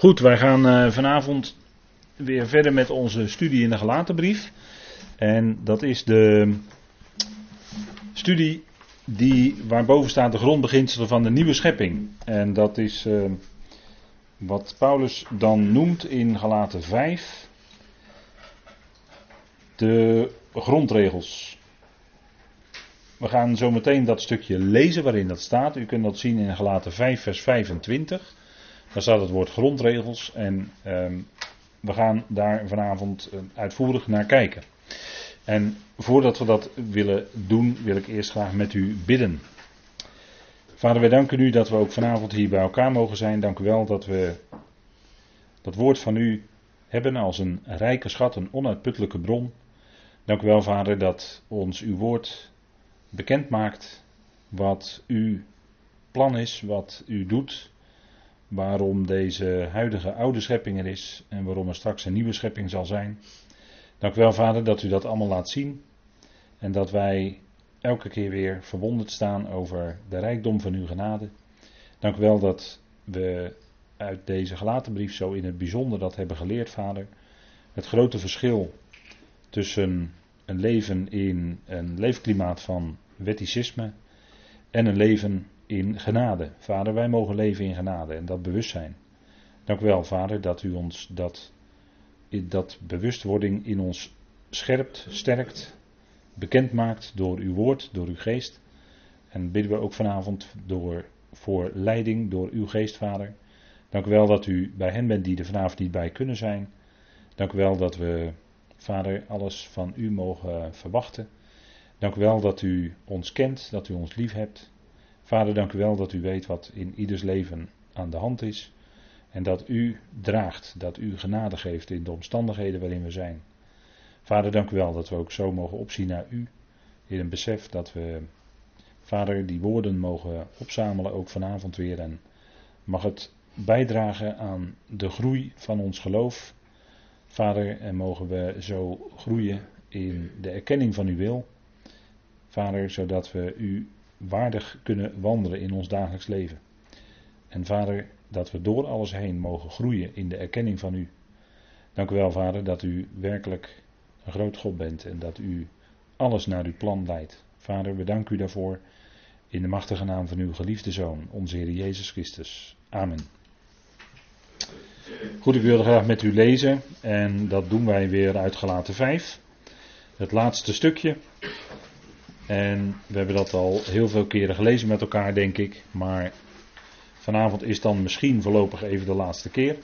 Goed, wij gaan eh, vanavond weer verder met onze studie in de gelatenbrief. En dat is de studie die, waarboven staat de grondbeginselen van de nieuwe schepping. En dat is eh, wat Paulus dan noemt in Galaten 5 de grondregels. We gaan zo meteen dat stukje lezen waarin dat staat. U kunt dat zien in Galaten 5 vers 25. Daar staat het woord grondregels en ehm, we gaan daar vanavond eh, uitvoerig naar kijken. En voordat we dat willen doen, wil ik eerst graag met u bidden. Vader, wij danken u dat we ook vanavond hier bij elkaar mogen zijn. Dank u wel dat we dat woord van u hebben als een rijke schat, een onuitputtelijke bron. Dank u wel, Vader, dat ons uw woord bekend maakt wat uw plan is, wat u doet waarom deze huidige oude schepping er is en waarom er straks een nieuwe schepping zal zijn. Dank u wel, Vader, dat u dat allemaal laat zien en dat wij elke keer weer verwonderd staan over de rijkdom van uw genade. Dank u wel dat we uit deze gelaten brief zo in het bijzonder dat hebben geleerd, Vader. Het grote verschil tussen een leven in een leefklimaat van wetticisme en een leven in genade. Vader, wij mogen leven in genade en dat bewustzijn. Dank u wel, Vader, dat u ons dat, dat bewustwording in ons scherpt, sterkt, bekend maakt door uw woord, door uw geest. En bidden we ook vanavond door, voor leiding door uw geest, Vader. Dank u wel dat u bij hen bent die er vanavond niet bij kunnen zijn. Dank u wel dat we, Vader, alles van u mogen verwachten. Dank u wel dat u ons kent, dat u ons lief hebt. Vader, dank u wel dat u weet wat in ieders leven aan de hand is. En dat u draagt, dat u genade geeft in de omstandigheden waarin we zijn. Vader, dank u wel dat we ook zo mogen opzien naar u. In een besef dat we, Vader, die woorden mogen opzamelen ook vanavond weer. En mag het bijdragen aan de groei van ons geloof. Vader, en mogen we zo groeien in de erkenning van uw wil. Vader, zodat we u waardig kunnen wandelen in ons dagelijks leven. En Vader, dat we door alles heen mogen groeien in de erkenning van U. Dank u wel, Vader, dat u werkelijk een groot God bent en dat u alles naar uw plan leidt. Vader, we danken u daarvoor in de machtige naam van uw geliefde Zoon, onze Heer Jezus Christus. Amen. Goed, ik wilde graag met u lezen en dat doen wij weer uit Galaten 5. Het laatste stukje. En we hebben dat al heel veel keren gelezen met elkaar, denk ik. Maar vanavond is dan misschien voorlopig even de laatste keer.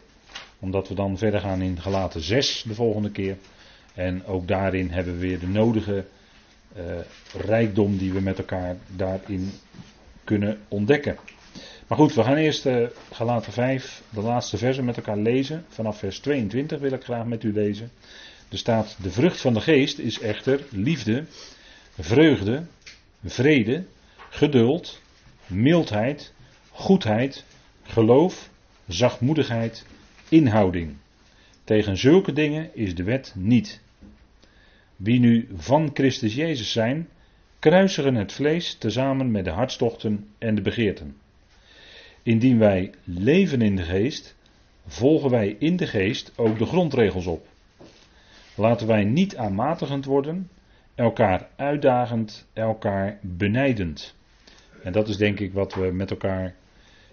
Omdat we dan verder gaan in Galaten 6 de volgende keer. En ook daarin hebben we weer de nodige uh, rijkdom die we met elkaar daarin kunnen ontdekken. Maar goed, we gaan eerst uh, Galaten 5, de laatste versen met elkaar lezen. Vanaf vers 22 wil ik graag met u lezen. Er staat, de vrucht van de geest is echter liefde, vreugde, vrede, geduld, mildheid, goedheid, geloof, zachtmoedigheid, inhouding. Tegen zulke dingen is de wet niet. Wie nu van Christus Jezus zijn, kruisigen het vlees tezamen met de hartstochten en de begeerten. Indien wij leven in de geest, volgen wij in de geest ook de grondregels op. Laten wij niet aanmatigend worden, elkaar uitdagend, elkaar benijdend. En dat is denk ik wat we met elkaar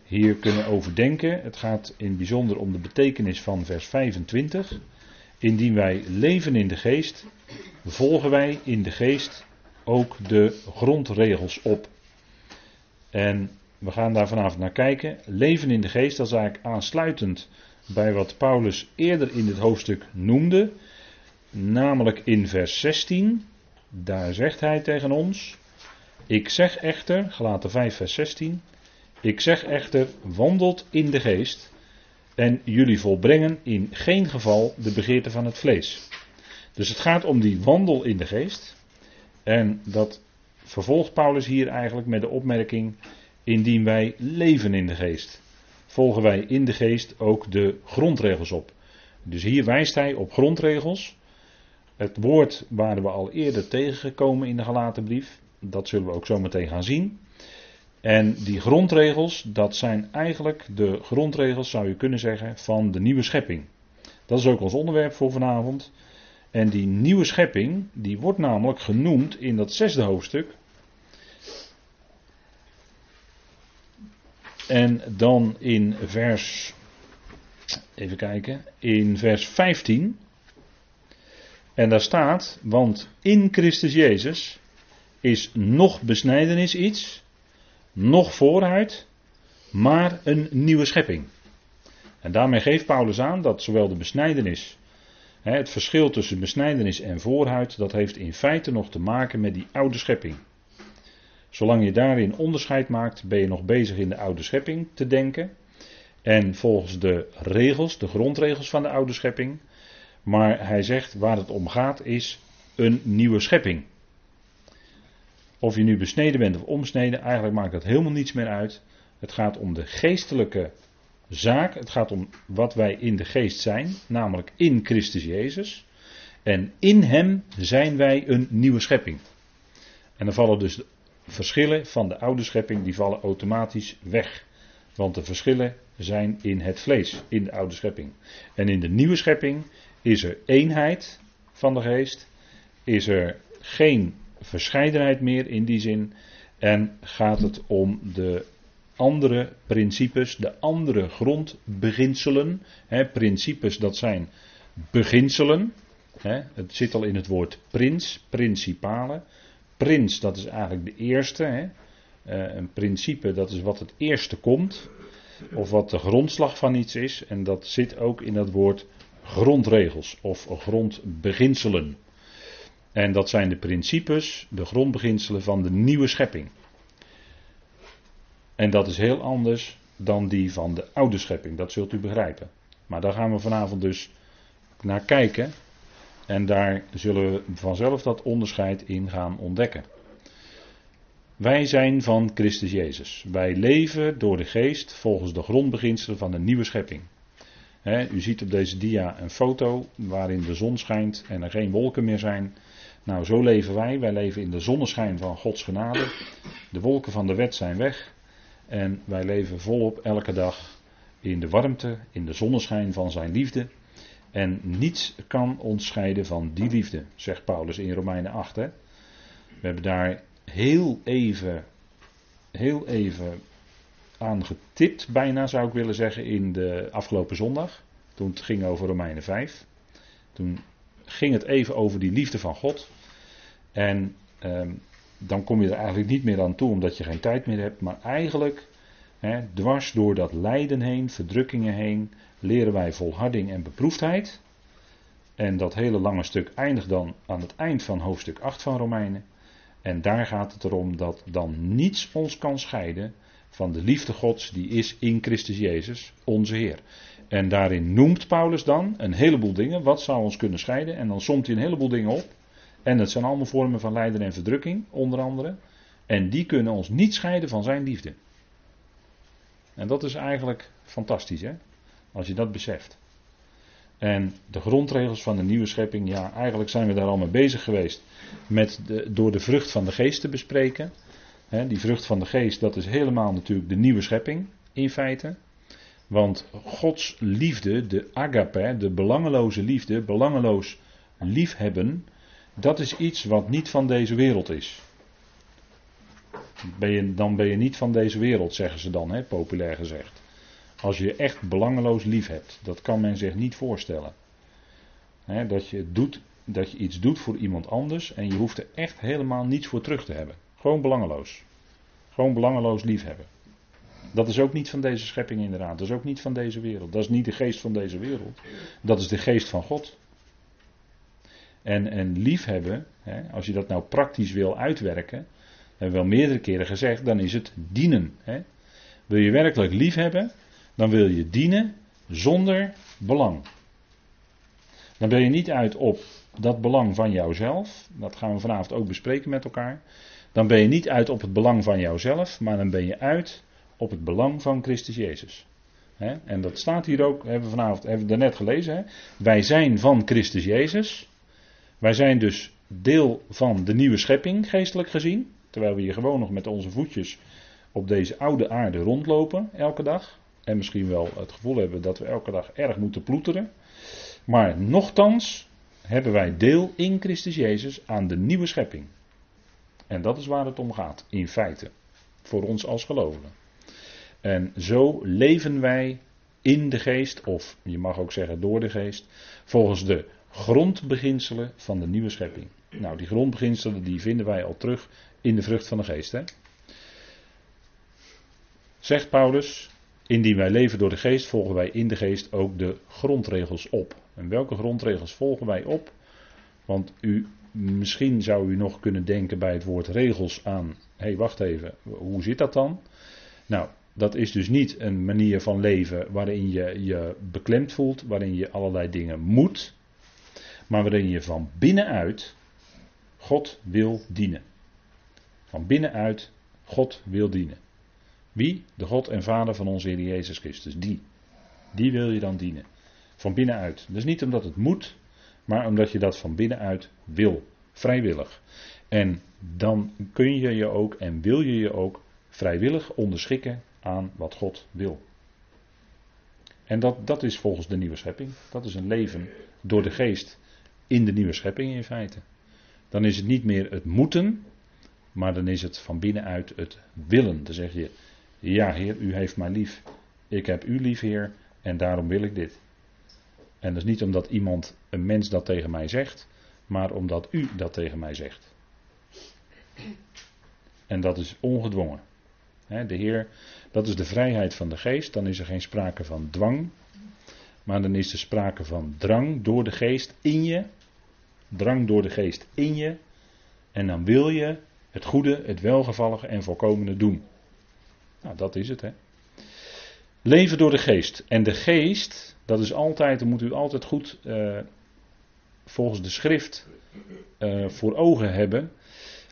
hier kunnen overdenken. Het gaat in bijzonder om de betekenis van vers 25. Indien wij leven in de geest, volgen wij in de geest ook de grondregels op. En we gaan daar vanavond naar kijken. Leven in de geest, dat is eigenlijk aansluitend bij wat Paulus eerder in dit hoofdstuk noemde. Namelijk in vers 16. Daar zegt hij tegen ons: Ik zeg echter, gelaten 5, vers 16. Ik zeg echter, wandelt in de geest. En jullie volbrengen in geen geval de begeerte van het vlees. Dus het gaat om die wandel in de geest. En dat vervolgt Paulus hier eigenlijk met de opmerking: indien wij leven in de geest, volgen wij in de geest ook de grondregels op. Dus hier wijst hij op grondregels. Het woord waren we al eerder tegengekomen in de gelaten brief. Dat zullen we ook zo meteen gaan zien. En die grondregels, dat zijn eigenlijk de grondregels, zou je kunnen zeggen, van de nieuwe schepping. Dat is ook ons onderwerp voor vanavond. En die nieuwe schepping, die wordt namelijk genoemd in dat zesde hoofdstuk. En dan in vers, even kijken, in vers 15. En daar staat, want in Christus Jezus is nog besnijdenis iets, nog vooruit, maar een nieuwe schepping. En daarmee geeft Paulus aan dat zowel de besnijdenis, het verschil tussen besnijdenis en voorhuid, dat heeft in feite nog te maken met die oude schepping. Zolang je daarin onderscheid maakt, ben je nog bezig in de oude schepping te denken. En volgens de regels, de grondregels van de oude schepping. Maar hij zegt waar het om gaat is een nieuwe schepping. Of je nu besneden bent of omsneden, eigenlijk maakt dat helemaal niets meer uit. Het gaat om de geestelijke zaak. Het gaat om wat wij in de geest zijn, namelijk in Christus Jezus. En in Hem zijn wij een nieuwe schepping. En dan vallen dus de verschillen van de oude schepping, die vallen automatisch weg. Want de verschillen zijn in het vlees, in de oude schepping. En in de nieuwe schepping is er eenheid van de geest, is er geen verscheidenheid meer in die zin, en gaat het om de andere principes, de andere grondbeginselen. Hè, principes, dat zijn beginselen. Hè, het zit al in het woord prins, principale. Prins, dat is eigenlijk de eerste. Hè. Uh, een principe, dat is wat het eerste komt. Of wat de grondslag van iets is. En dat zit ook in dat woord grondregels of grondbeginselen. En dat zijn de principes, de grondbeginselen van de nieuwe schepping. En dat is heel anders dan die van de oude schepping, dat zult u begrijpen. Maar daar gaan we vanavond dus naar kijken. En daar zullen we vanzelf dat onderscheid in gaan ontdekken. Wij zijn van Christus Jezus. Wij leven door de geest volgens de grondbeginselen van de nieuwe schepping. U ziet op deze dia een foto waarin de zon schijnt en er geen wolken meer zijn. Nou, zo leven wij. Wij leven in de zonneschijn van Gods genade. De wolken van de wet zijn weg. En wij leven volop elke dag in de warmte, in de zonneschijn van zijn liefde. En niets kan ons scheiden van die liefde, zegt Paulus in Romeinen 8. Hè? We hebben daar heel even, heel even aan getipt, bijna zou ik willen zeggen, in de afgelopen zondag. Toen het ging over Romeinen 5. Toen ging het even over die liefde van God. En ehm, dan kom je er eigenlijk niet meer aan toe omdat je geen tijd meer hebt. Maar eigenlijk, dwars door dat lijden heen, verdrukkingen heen, leren wij volharding en beproefdheid. En dat hele lange stuk eindigt dan aan het eind van hoofdstuk 8 van Romeinen. En daar gaat het erom dat dan niets ons kan scheiden van de liefde Gods die is in Christus Jezus, onze Heer. En daarin noemt Paulus dan een heleboel dingen. Wat zou ons kunnen scheiden? En dan somt hij een heleboel dingen op. En het zijn allemaal vormen van lijden en verdrukking, onder andere. En die kunnen ons niet scheiden van zijn liefde. En dat is eigenlijk fantastisch, hè? Als je dat beseft. En de grondregels van de nieuwe schepping, ja, eigenlijk zijn we daar al mee bezig geweest. Met de, door de vrucht van de geest te bespreken. Die vrucht van de geest, dat is helemaal natuurlijk de nieuwe schepping, in feite. Want Gods liefde, de agape, de belangeloze liefde, belangeloos liefhebben, dat is iets wat niet van deze wereld is. Ben je, dan ben je niet van deze wereld, zeggen ze dan, populair gezegd. Als je echt belangeloos lief hebt, dat kan men zich niet voorstellen. dat, je doet, dat je iets doet voor iemand anders en je hoeft er echt helemaal niets voor terug te hebben. Gewoon belangeloos. Gewoon belangeloos liefhebben. Dat is ook niet van deze schepping inderdaad. Dat is ook niet van deze wereld. Dat is niet de geest van deze wereld. Dat is de geest van God. En, en liefhebben, hè, als je dat nou praktisch wil uitwerken, hebben we wel meerdere keren gezegd, dan is het dienen. Hè. Wil je werkelijk liefhebben, dan wil je dienen zonder belang. Dan ben je niet uit op dat belang van jouzelf, dat gaan we vanavond ook bespreken met elkaar. Dan ben je niet uit op het belang van jouzelf, maar dan ben je uit op het belang van Christus Jezus. En dat staat hier ook, hebben we vanavond hebben we daarnet gelezen. Wij zijn van Christus Jezus. Wij zijn dus deel van de nieuwe schepping, geestelijk gezien. Terwijl we hier gewoon nog met onze voetjes op deze oude aarde rondlopen elke dag. En misschien wel het gevoel hebben dat we elke dag erg moeten ploeteren. Maar nochtans hebben wij deel in Christus Jezus aan de nieuwe schepping. En dat is waar het om gaat, in feite. Voor ons als gelovigen. En zo leven wij in de geest, of je mag ook zeggen door de geest, volgens de grondbeginselen van de nieuwe schepping. Nou, die grondbeginselen die vinden wij al terug in de vrucht van de geest. Hè? Zegt Paulus, indien wij leven door de geest, volgen wij in de geest ook de grondregels op. En welke grondregels volgen wij op? Want u, misschien zou u nog kunnen denken bij het woord regels aan, hé hey, wacht even, hoe zit dat dan? Nou, dat is dus niet een manier van leven waarin je je beklemd voelt, waarin je allerlei dingen moet, maar waarin je van binnenuit God wil dienen. Van binnenuit God wil dienen. Wie? De God en Vader van onze Heer Jezus Christus. Die. Die wil je dan dienen. Van binnenuit. Dus niet omdat het moet, maar omdat je dat van binnenuit wil. Vrijwillig. En dan kun je je ook en wil je je ook vrijwillig onderschikken aan wat God wil. En dat, dat is volgens de nieuwe schepping. Dat is een leven door de geest in de nieuwe schepping in feite. Dan is het niet meer het moeten, maar dan is het van binnenuit het willen. Dan zeg je, ja Heer, u heeft mij lief. Ik heb u lief Heer en daarom wil ik dit. En dat is niet omdat iemand, een mens dat tegen mij zegt, maar omdat u dat tegen mij zegt. En dat is ongedwongen. De Heer, dat is de vrijheid van de geest. Dan is er geen sprake van dwang. Maar dan is er sprake van drang door de geest in je. Drang door de geest in je. En dan wil je het goede, het welgevallige en volkomene doen. Nou, dat is het, hè. Leven door de geest. En de geest, dat is altijd, dat moet u altijd goed uh, volgens de schrift uh, voor ogen hebben.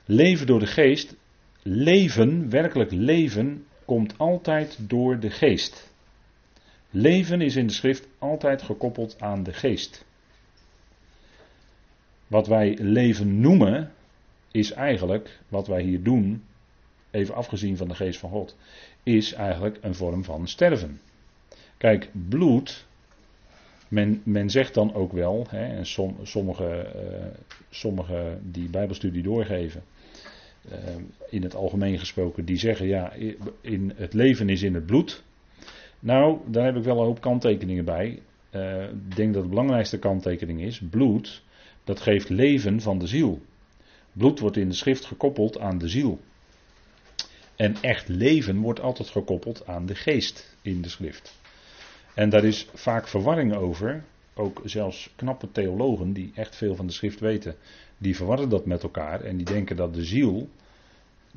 Leven door de geest, leven, werkelijk leven, komt altijd door de geest. Leven is in de schrift altijd gekoppeld aan de geest. Wat wij leven noemen, is eigenlijk wat wij hier doen, even afgezien van de geest van God, is eigenlijk een vorm van sterven. Kijk, bloed, men, men zegt dan ook wel, hè, en som, sommige, uh, sommige die Bijbelstudie doorgeven, uh, in het algemeen gesproken, die zeggen ja, in, het leven is in het bloed. Nou, daar heb ik wel een hoop kanttekeningen bij. Uh, ik denk dat de belangrijkste kanttekening is, bloed, dat geeft leven van de ziel. Bloed wordt in de schrift gekoppeld aan de ziel. En echt leven wordt altijd gekoppeld aan de geest in de schrift. En daar is vaak verwarring over. Ook zelfs knappe theologen die echt veel van de schrift weten, die verwarren dat met elkaar en die denken dat de ziel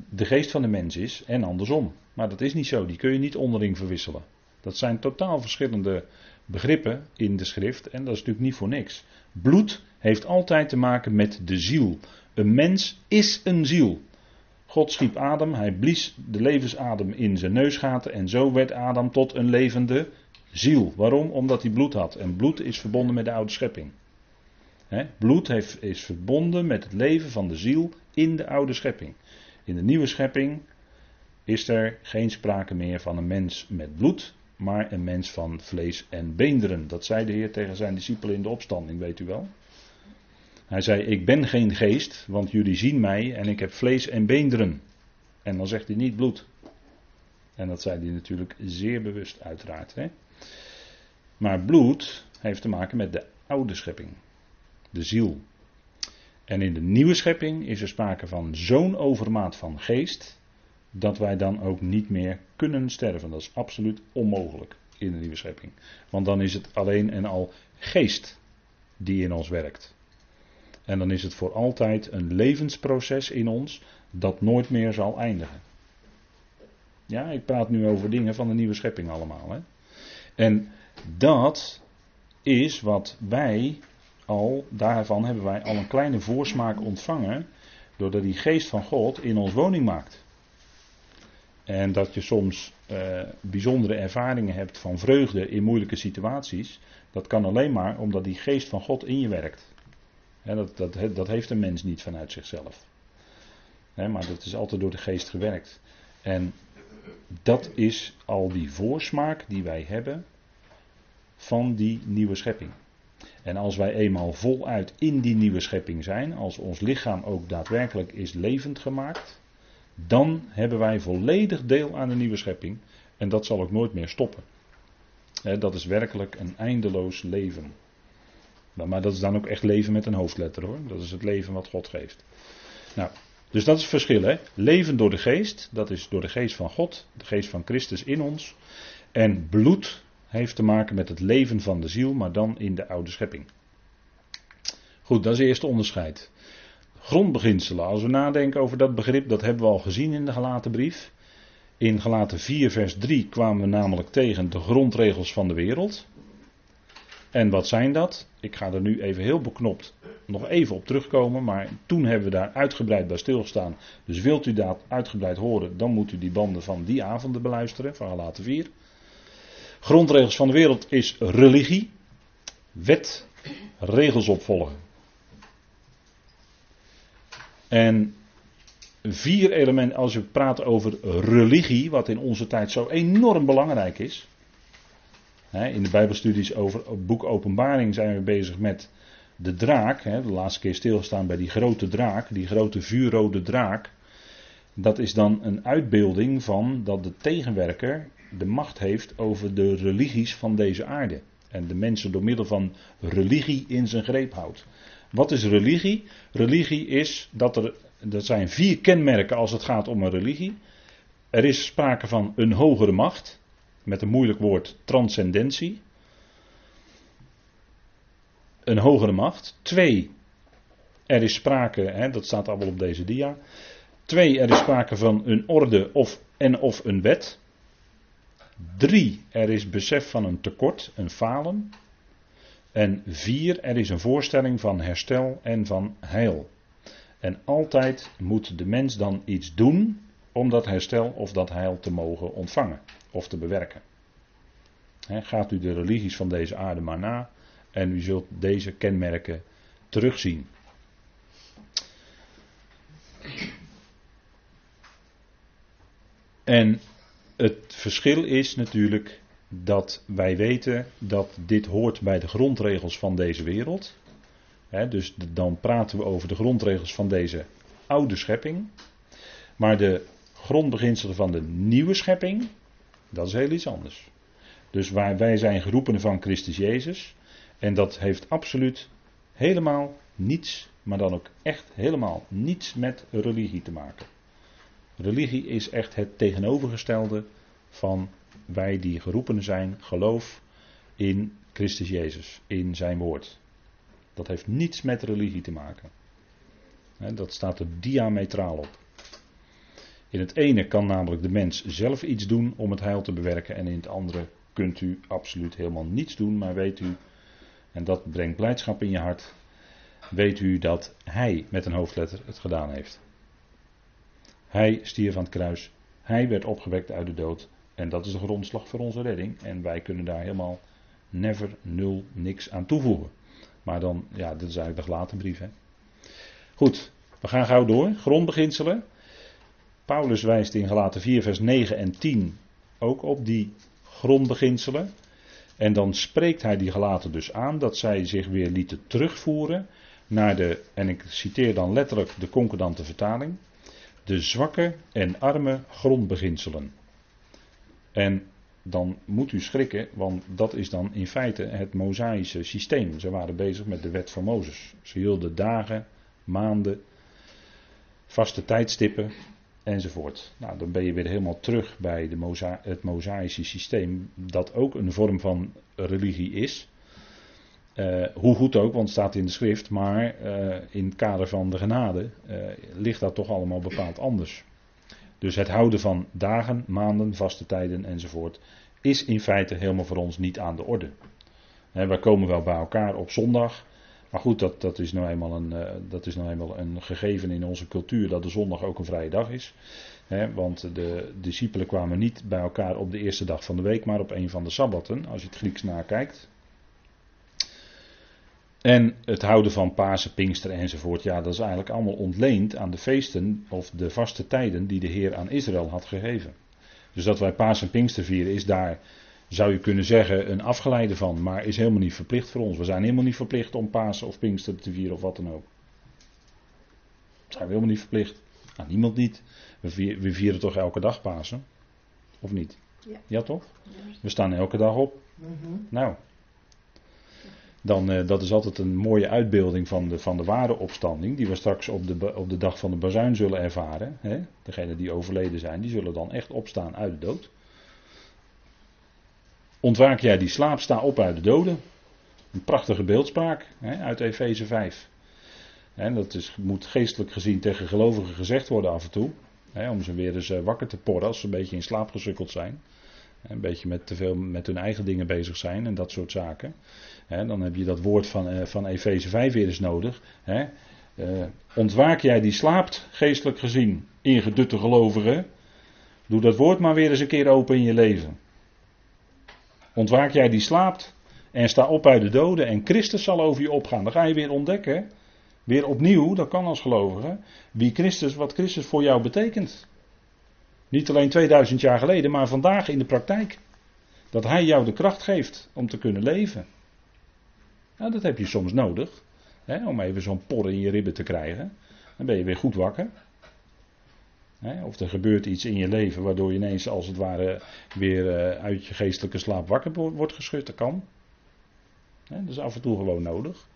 de geest van de mens is en andersom. Maar dat is niet zo, die kun je niet onderling verwisselen. Dat zijn totaal verschillende begrippen in de schrift en dat is natuurlijk niet voor niks. Bloed heeft altijd te maken met de ziel. Een mens is een ziel. God schiep Adam, hij blies de levensadem in zijn neusgaten en zo werd Adam tot een levende ziel. Waarom? Omdat hij bloed had. En bloed is verbonden met de oude schepping. bloed heeft, is verbonden met het leven van de ziel in de oude schepping. In de nieuwe schepping is er geen sprake meer van een mens met bloed, maar een mens van vlees en beenderen. Dat zei de Heer tegen zijn discipelen in de opstanding, weet u wel. Hij zei: Ik ben geen geest, want jullie zien mij en ik heb vlees en beenderen. En dan zegt hij niet bloed. En dat zei hij natuurlijk zeer bewust, uiteraard. Hè? Maar bloed heeft te maken met de oude schepping, de ziel. En in de nieuwe schepping is er sprake van zo'n overmaat van geest, dat wij dan ook niet meer kunnen sterven. Dat is absoluut onmogelijk in de nieuwe schepping. Want dan is het alleen en al geest die in ons werkt. En dan is het voor altijd een levensproces in ons dat nooit meer zal eindigen. Ja, ik praat nu over dingen van de nieuwe schepping allemaal. Hè? En dat is wat wij al, daarvan hebben wij al een kleine voorsmaak ontvangen, doordat die geest van God in ons woning maakt. En dat je soms uh, bijzondere ervaringen hebt van vreugde in moeilijke situaties, dat kan alleen maar omdat die geest van God in je werkt. Dat, dat, dat heeft een mens niet vanuit zichzelf. maar dat is altijd door de geest gewerkt. En dat is al die voorsmaak die wij hebben van die nieuwe schepping. En als wij eenmaal voluit in die nieuwe schepping zijn, als ons lichaam ook daadwerkelijk is levend gemaakt, dan hebben wij volledig deel aan de nieuwe schepping. En dat zal ook nooit meer stoppen. dat is werkelijk een eindeloos leven. Maar dat is dan ook echt leven met een hoofdletter hoor. Dat is het leven wat God geeft. Nou, dus dat is het verschil. Hè? Leven door de geest, dat is door de geest van God, de geest van Christus in ons. En bloed heeft te maken met het leven van de ziel, maar dan in de oude schepping. Goed, dat is het eerste onderscheid. Grondbeginselen, als we nadenken over dat begrip, dat hebben we al gezien in de gelaten brief. In gelaten 4 vers 3 kwamen we namelijk tegen de grondregels van de wereld. En wat zijn dat? Ik ga er nu even heel beknopt nog even op terugkomen, maar toen hebben we daar uitgebreid bij stilgestaan. Dus wilt u dat uitgebreid horen, dan moet u die banden van die avonden beluisteren, van Galaten 4. Grondregels van de wereld is religie, wet, regels opvolgen. En vier elementen, als we praten over religie, wat in onze tijd zo enorm belangrijk is. In de Bijbelstudies over het boek Openbaring zijn we bezig met de draak. De laatste keer stilstaan bij die grote draak, die grote vuurrode draak. Dat is dan een uitbeelding van dat de tegenwerker de macht heeft over de religies van deze aarde. En de mensen door middel van religie in zijn greep houdt. Wat is religie? Religie is dat er, dat zijn vier kenmerken als het gaat om een religie. Er is sprake van een hogere macht, met een moeilijk woord transcendentie. Een hogere macht. Twee, er is sprake, hè, dat staat allemaal op deze dia. Twee, er is sprake van een orde of, en of een wet. Drie, er is besef van een tekort, een falen. En vier, er is een voorstelling van herstel en van heil. En altijd moet de mens dan iets doen om dat herstel of dat heil te mogen ontvangen of te bewerken. gaat u de religies van deze aarde maar na en u zult deze kenmerken terugzien. En het verschil is natuurlijk dat wij weten dat dit hoort bij de grondregels van deze wereld. dus dan praten we over de grondregels van deze oude schepping. Maar de grondbeginselen van de nieuwe schepping, dat is heel iets anders. Dus waar wij zijn geroepen van Christus Jezus. En dat heeft absoluut helemaal niets, maar dan ook echt helemaal niets met religie te maken. Religie is echt het tegenovergestelde van wij die geroepen zijn, geloof in Christus Jezus, in zijn woord. Dat heeft niets met religie te maken. Dat staat er diametraal op. In het ene kan namelijk de mens zelf iets doen om het heil te bewerken en in het andere kunt u absoluut helemaal niets doen, maar weet u, en dat brengt blijdschap in je hart, weet u dat Hij met een hoofdletter het gedaan heeft. Hij stierf aan het kruis, Hij werd opgewekt uit de dood en dat is de grondslag voor onze redding. En wij kunnen daar helemaal never, nul, niks aan toevoegen. Maar dan, ja, dit is eigenlijk de gelaten brief. Hè? Goed, we gaan gauw door. Grondbeginselen. Paulus wijst in gelaten 4, vers 9 en 10 ook op die grondbeginselen. En dan spreekt hij die gelaten dus aan dat zij zich weer lieten terugvoeren naar de, en ik citeer dan letterlijk de concordante vertaling, de zwakke en arme grondbeginselen. En dan moet u schrikken, want dat is dan in feite het Mosaïsche systeem. Ze waren bezig met de wet van Mozes. Ze hielden dagen, maanden, vaste tijdstippen enzovoort. Nou, dan ben je weer helemaal terug bij de het Mosaïsche systeem, dat ook een vorm van religie is. Uh, hoe goed ook, want het staat in de schrift, maar uh, in het kader van de genade uh, ligt dat toch allemaal bepaald anders. Dus het houden van dagen, maanden, vaste tijden enzovoort is in feite helemaal voor ons niet aan de orde. He, wij komen wel bij elkaar op zondag. Maar goed, dat, dat, is nou eenmaal een, uh, dat is nou eenmaal een gegeven in onze cultuur dat de zondag ook een vrije dag is. want de discipelen kwamen niet bij elkaar op de eerste dag van de week, maar op een van de sabbatten, als je het Grieks nakijkt. En het houden van Pasen, Pinksteren enzovoort, ja, dat is eigenlijk allemaal ontleend aan de feesten of de vaste tijden die de Heer aan Israël had gegeven. Dus dat wij Paas en Pinkster vieren is daar, zou je kunnen zeggen, een afgeleide van. Maar is helemaal niet verplicht voor ons. We zijn helemaal niet verplicht om Paas of Pinkster te vieren of wat dan ook. Dat zijn we helemaal niet verplicht. Nou, niemand niet. We vieren, we vieren toch elke dag Pasen? Of niet? Ja. Ja, toch? We staan elke dag op. Nou. Dan, eh, dat is altijd een mooie uitbeelding van de, van de ware opstanding. Die we straks op de, op de dag van de bazuin zullen ervaren. Hè? Degenen die overleden zijn, die zullen dan echt opstaan uit de dood. Ontwaak jij die slaap, sta op uit de doden. Een prachtige beeldspraak hè, uit Efeze 5. Hè, dat is, moet geestelijk gezien tegen gelovigen gezegd worden af en toe. Hè, om ze weer eens eh, wakker te porren als ze een beetje in slaap gesukkeld zijn. Een beetje met te veel met hun eigen dingen bezig zijn en dat soort zaken. Hè, dan heb je dat woord van, eh, van Efeze 5 weer eens nodig. Hè. Eh, ontwaak jij die slaapt, geestelijk gezien, ingedutte gelovigen. Doe dat woord maar weer eens een keer open in je leven. Ontwaak jij die slaapt en sta op uit de doden en Christus zal over je opgaan. Dan ga je weer ontdekken, weer opnieuw, dat kan als gelovige, wie Christus, wat Christus voor jou betekent. Niet alleen 2000 jaar geleden, maar vandaag in de praktijk. Dat Hij jou de kracht geeft om te kunnen leven. Nou, dat heb je soms nodig. Hè, om even zo'n por in je ribben te krijgen. Dan ben je weer goed wakker. Of er gebeurt iets in je leven waardoor je ineens als het ware weer eh, uit je geestelijke slaap wakker wo- wordt geschud. Dat kan. Dat is af en toe gewoon nodig.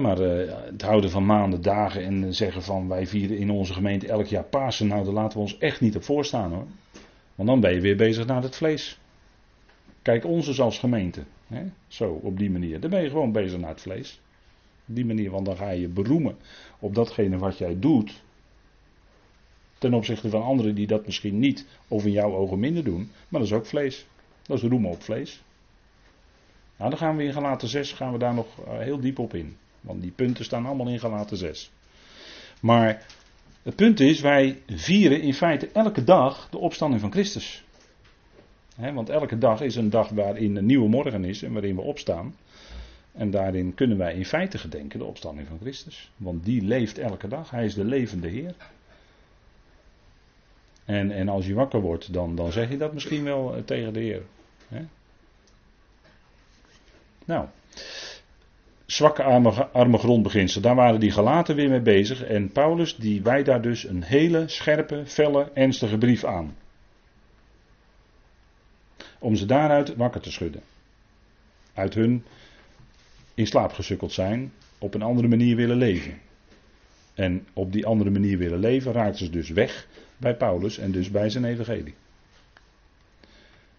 Maar eh, het houden van maanden, dagen en zeggen van wij vieren in onze gemeente elk jaar Pasen. Nou, daar laten we ons echt niet op voorstaan hoor. Want dan ben je weer bezig naar het vlees. Kijk, ons is als gemeente. Zo, op die manier. Dan ben je gewoon bezig naar het vlees. Die manier, want dan ga je beroemen op datgene wat jij doet. Ten opzichte van anderen die dat misschien niet of in jouw ogen minder doen. Maar dat is ook vlees. Dat is roemen op vlees. Nou, dan gaan we in Galaten 6 gaan we daar nog eh, heel diep op in. Want die punten staan allemaal in Galaten 6. Maar het punt is, wij vieren in feite elke dag de opstanding van Christus. Want elke dag is een dag waarin een nieuwe morgen is en waarin we opstaan. En daarin kunnen wij in feite gedenken de opstanding van Christus. Want die leeft elke dag. Hij is de levende Heer. En, en als je wakker wordt, dan, dan zeg je dat misschien wel eh, tegen de Heer. Nou, zwakke arme, arme grondbeginsel, daar waren die gelaten weer mee bezig. En Paulus die wijdt daar dus een hele scherpe, felle, ernstige brief aan. Om ze daaruit wakker te schudden. Uit hun in slaap zijn, op een andere manier willen leven. En op die andere manier willen leven raakt ze dus weg bij Paulus en dus bij zijn evangelie.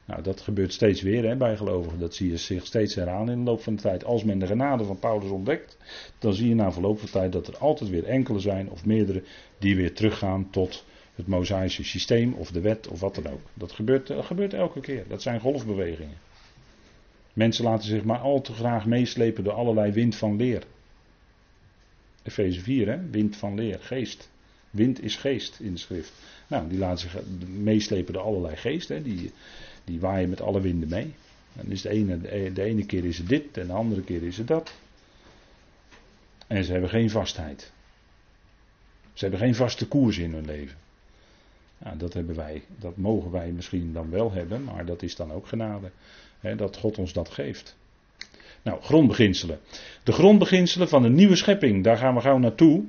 Nou, dat gebeurt steeds weer hè, bij gelovigen. Dat zie je zich steeds herhalen in de loop van de tijd. Als men de genade van Paulus ontdekt, dan zie je na verloop van tijd dat er altijd weer enkele zijn of meerdere die weer teruggaan tot het Mosaïsche systeem of de wet of wat dan ook. Dat gebeurt, dat gebeurt elke keer. Dat zijn golfbewegingen. Mensen laten zich maar al te graag meeslepen door allerlei wind van leer. Efeze 4, hè? wind van leer, geest. Wind is geest in de schrift. Nou, die laten zich meeslepen door allerlei geesten. Die, die waaien met alle winden mee. En dus de ene, de ene keer is het dit en de andere keer is het dat. En ze hebben geen vastheid. Ze hebben geen vaste koers in hun leven. Nou, dat hebben wij. Dat mogen wij misschien dan wel hebben, maar dat is dan ook genade. Dat God ons dat geeft. Nou, grondbeginselen. De grondbeginselen van de nieuwe schepping, daar gaan we gauw naartoe.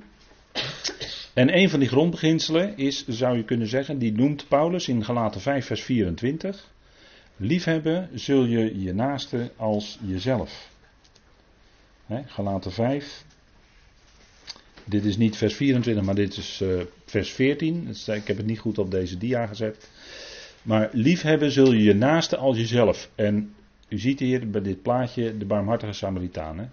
En een van die grondbeginselen is, zou je kunnen zeggen, die noemt Paulus in Galaten 5, vers 24. Liefhebben zul je je naaste als jezelf. Hè, Galaten 5. Dit is niet vers 24, maar dit is uh, vers 14. Ik heb het niet goed op deze dia gezet. Maar liefhebben zul je je naaste als jezelf. En u ziet hier bij dit plaatje de barmhartige Samaritaan. Hè?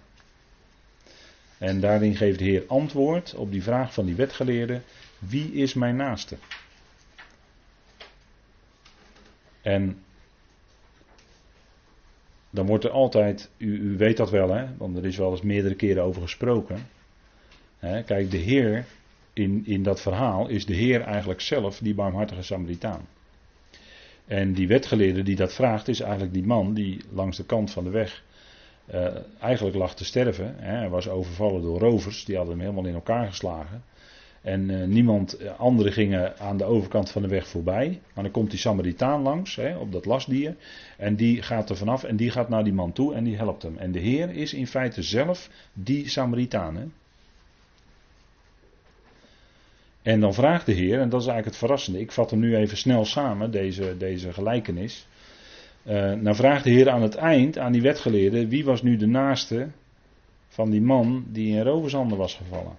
En daarin geeft de Heer antwoord op die vraag van die wetgeleerde: wie is mijn naaste? En dan wordt er altijd, u, u weet dat wel, hè, want er is wel eens meerdere keren over gesproken. Hè, kijk, de Heer in, in dat verhaal is de Heer eigenlijk zelf die barmhartige Samaritaan. En die wetgeleerde die dat vraagt, is eigenlijk die man die langs de kant van de weg uh, eigenlijk lag te sterven. Hè. Hij was overvallen door rovers, die hadden hem helemaal in elkaar geslagen. En uh, niemand, uh, anderen gingen aan de overkant van de weg voorbij. Maar dan komt die Samaritaan langs, hè, op dat lastdier. En die gaat er vanaf en die gaat naar die man toe en die helpt hem. En de Heer is in feite zelf die Samaritaan. Hè. En dan vraagt de Heer, en dat is eigenlijk het verrassende. Ik vat hem nu even snel samen, deze, deze gelijkenis. Uh, nou vraagt de Heer aan het eind, aan die wetgeleerde, wie was nu de naaste van die man die in rovershanden was gevallen?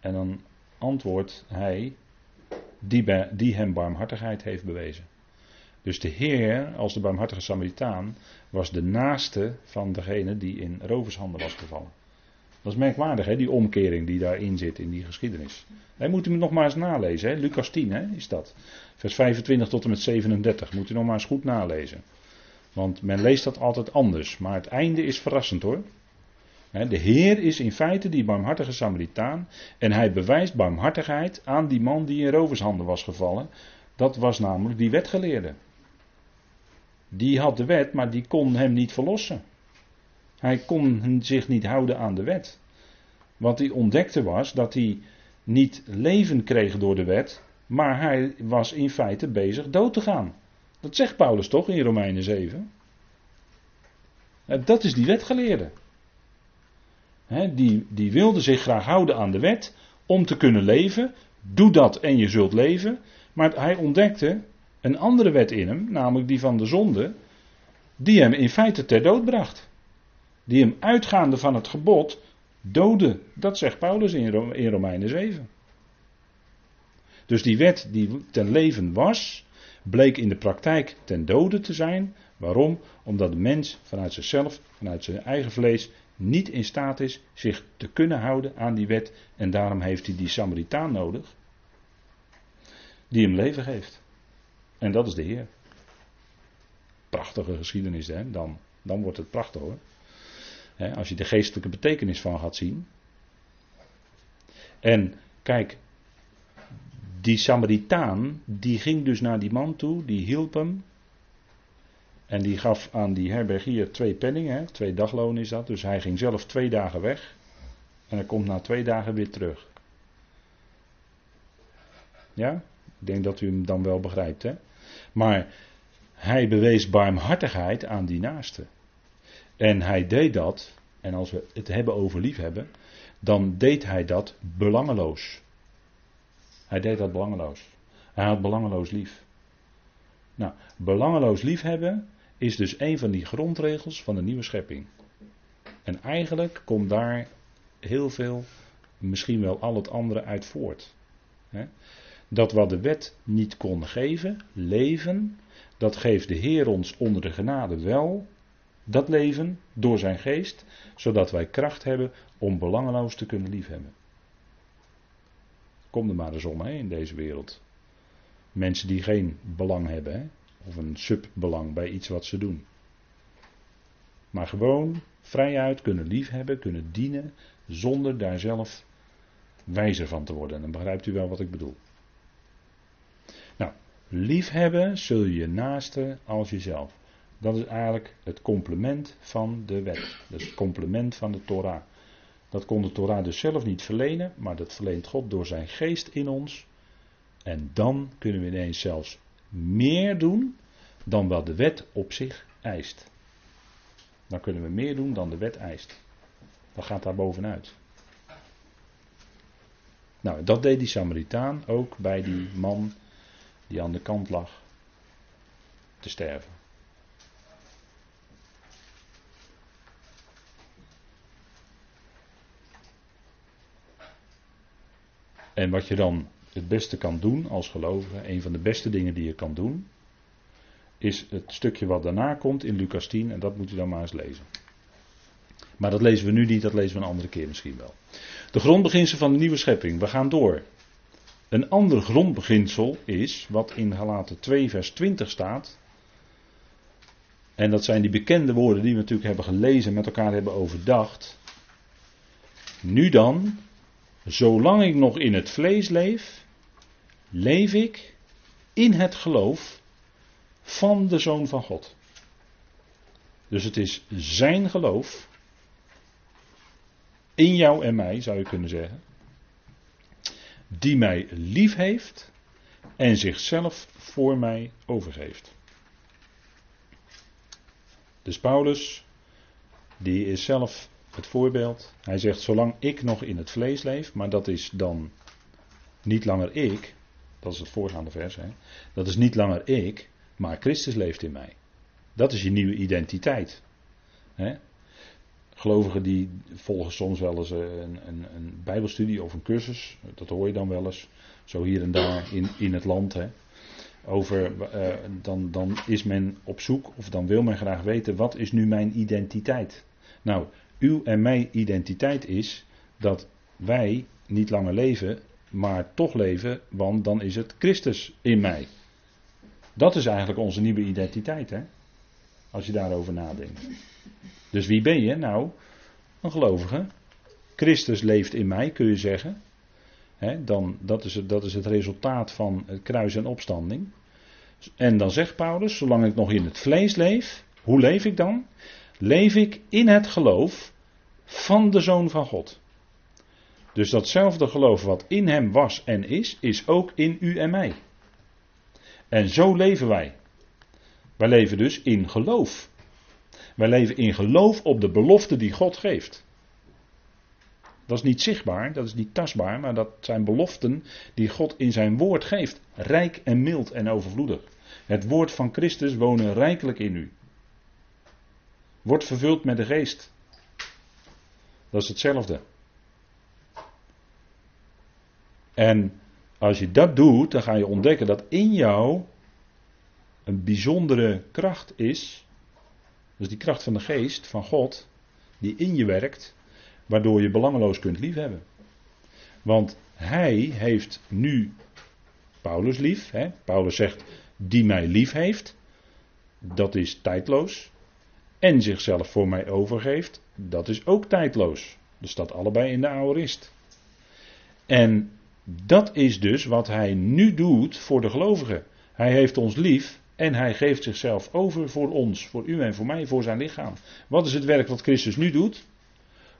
En dan antwoordt hij, die, die hem barmhartigheid heeft bewezen. Dus de Heer, als de barmhartige Samaritaan, was de naaste van degene die in rovershanden was gevallen. Dat is merkwaardig, hè, die omkering die daarin zit in die geschiedenis. Wij moeten het nog maar eens nalezen, hè? Lucas 10 hè, is dat. Vers 25 tot en met 37, moet u nog maar eens goed nalezen. Want men leest dat altijd anders, maar het einde is verrassend hoor. De Heer is in feite die barmhartige Samaritaan en hij bewijst barmhartigheid aan die man die in rovershanden was gevallen. Dat was namelijk die wetgeleerde. Die had de wet, maar die kon hem niet verlossen. Hij kon zich niet houden aan de wet. Wat hij ontdekte was dat hij niet leven kreeg door de wet, maar hij was in feite bezig dood te gaan. Dat zegt Paulus toch in Romeinen 7? Dat is die wetgeleerde. die, die wilde zich graag houden aan de wet om te kunnen leven. Doe dat en je zult leven. Maar hij ontdekte een andere wet in hem, namelijk die van de zonde, die hem in feite ter dood bracht. Die hem uitgaande van het gebod doden. Dat zegt Paulus in, in Romeinen 7. Dus die wet die ten leven was, bleek in de praktijk ten dode te zijn. Waarom? Omdat de mens vanuit zichzelf, vanuit zijn eigen vlees, niet in staat is zich te kunnen houden aan die wet. En daarom heeft hij die Samaritaan nodig, die hem leven geeft. En dat is de Heer. Prachtige geschiedenis, hè? Dan, dan wordt het prachtig hoor als je de geestelijke betekenis van gaat zien. En kijk, die Samaritaan, die ging dus naar die man toe, die hielp hem. En die gaf aan die herbergier twee penningen, twee dagloon is dat. Dus hij ging zelf twee dagen weg. En hij komt na twee dagen weer terug. Ja, ik denk dat u hem dan wel begrijpt. Hè? Maar hij bewees barmhartigheid aan die naaste. En hij deed dat, en als we het hebben over liefhebben, dan deed hij dat belangeloos. Hij deed dat belangeloos. Hij had belangeloos lief. Nou, belangeloos liefhebben is dus een van die grondregels van de nieuwe schepping. En eigenlijk komt daar heel veel, misschien wel al het andere uit voort. Dat wat de wet niet kon geven, leven, dat geeft de Heer ons onder de genade wel dat leven door zijn geest, zodat wij kracht hebben om belangeloos te kunnen liefhebben. Kom er maar eens om in deze wereld. Mensen die geen belang hebben, hè, of een subbelang bij iets wat ze doen. Maar gewoon vrijuit kunnen liefhebben, kunnen dienen, zonder daar zelf wijzer van te worden. En dan begrijpt u wel wat ik bedoel. Nou, liefhebben zul je naaste als jezelf. Dat is eigenlijk het complement van de wet. Dus het complement van de Torah. Dat kon de Torah dus zelf niet verlenen, maar dat verleent God door zijn geest in ons. En dan kunnen we ineens zelfs meer doen dan wat de wet op zich eist. Dan kunnen we meer doen dan de wet eist. Dat gaat daar bovenuit. Nou, dat deed die Samaritaan ook bij die man die aan de kant lag te sterven. En wat je dan het beste kan doen als gelovige, een van de beste dingen die je kan doen, is het stukje wat daarna komt in Lucas 10 en dat moet u dan maar eens lezen. Maar dat lezen we nu niet, dat lezen we een andere keer misschien wel. De grondbeginsel van de nieuwe schepping. We gaan door. Een ander grondbeginsel is, wat in Galaten 2 vers 20 staat. En dat zijn die bekende woorden die we natuurlijk hebben gelezen, met elkaar hebben overdacht. Nu dan, Zolang ik nog in het vlees leef, leef ik in het geloof van de Zoon van God. Dus het is zijn geloof in jou en mij, zou je kunnen zeggen. die mij lief heeft en zichzelf voor mij overgeeft. Dus Paulus, die is zelf het voorbeeld. Hij zegt, zolang ik nog in het vlees leef, maar dat is dan niet langer ik, dat is het voorgaande vers, hè? dat is niet langer ik, maar Christus leeft in mij. Dat is je nieuwe identiteit. Hè? Gelovigen die volgen soms wel eens een, een, een, bijbelstudie of een cursus, dat hoor je dan wel eens, zo hier en daar in, in het land. Hè? Over, uh, dan, dan is men op zoek, of dan wil men graag weten, wat is nu mijn identiteit? Nou, uw en mijn identiteit is dat wij niet langer leven, maar toch leven, want dan is het Christus in mij. Dat is eigenlijk onze nieuwe identiteit, hè? Als je daarover nadenkt. Dus wie ben je? Nou, een gelovige. Christus leeft in mij, kun je zeggen. dan, dat, is het, dat is het resultaat van het kruis en opstanding. En dan zegt Paulus, zolang ik nog in het vlees leef, hoe leef ik dan? Leef ik in het geloof van de Zoon van God. Dus datzelfde geloof wat in hem was en is, is ook in u en mij. En zo leven wij. Wij leven dus in geloof. Wij leven in geloof op de belofte die God geeft. Dat is niet zichtbaar, dat is niet tastbaar, maar dat zijn beloften die God in zijn woord geeft. Rijk en mild en overvloedig. Het woord van Christus wonen rijkelijk in u. Wordt vervuld met de geest. Dat is hetzelfde. En als je dat doet, dan ga je ontdekken dat in jou een bijzondere kracht is. Dus die kracht van de geest, van God, die in je werkt, waardoor je belangeloos kunt liefhebben. Want hij heeft nu Paulus lief. Hè? Paulus zegt, die mij lief heeft. Dat is tijdloos. En zichzelf voor mij overgeeft. Dat is ook tijdloos. Dat staat allebei in de aorist. En dat is dus wat hij nu doet voor de gelovigen. Hij heeft ons lief en hij geeft zichzelf over voor ons, voor u en voor mij, voor zijn lichaam. Wat is het werk wat Christus nu doet?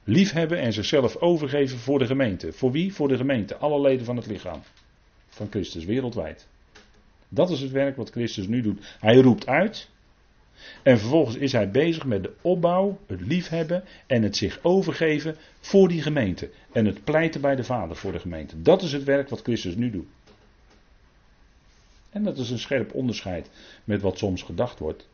Liefhebben en zichzelf overgeven voor de gemeente. Voor wie? Voor de gemeente. Alle leden van het lichaam van Christus, wereldwijd. Dat is het werk wat Christus nu doet. Hij roept uit. En vervolgens is hij bezig met de opbouw, het liefhebben en het zich overgeven voor die gemeente. En het pleiten bij de Vader voor de gemeente. Dat is het werk wat Christus nu doet. En dat is een scherp onderscheid met wat soms gedacht wordt.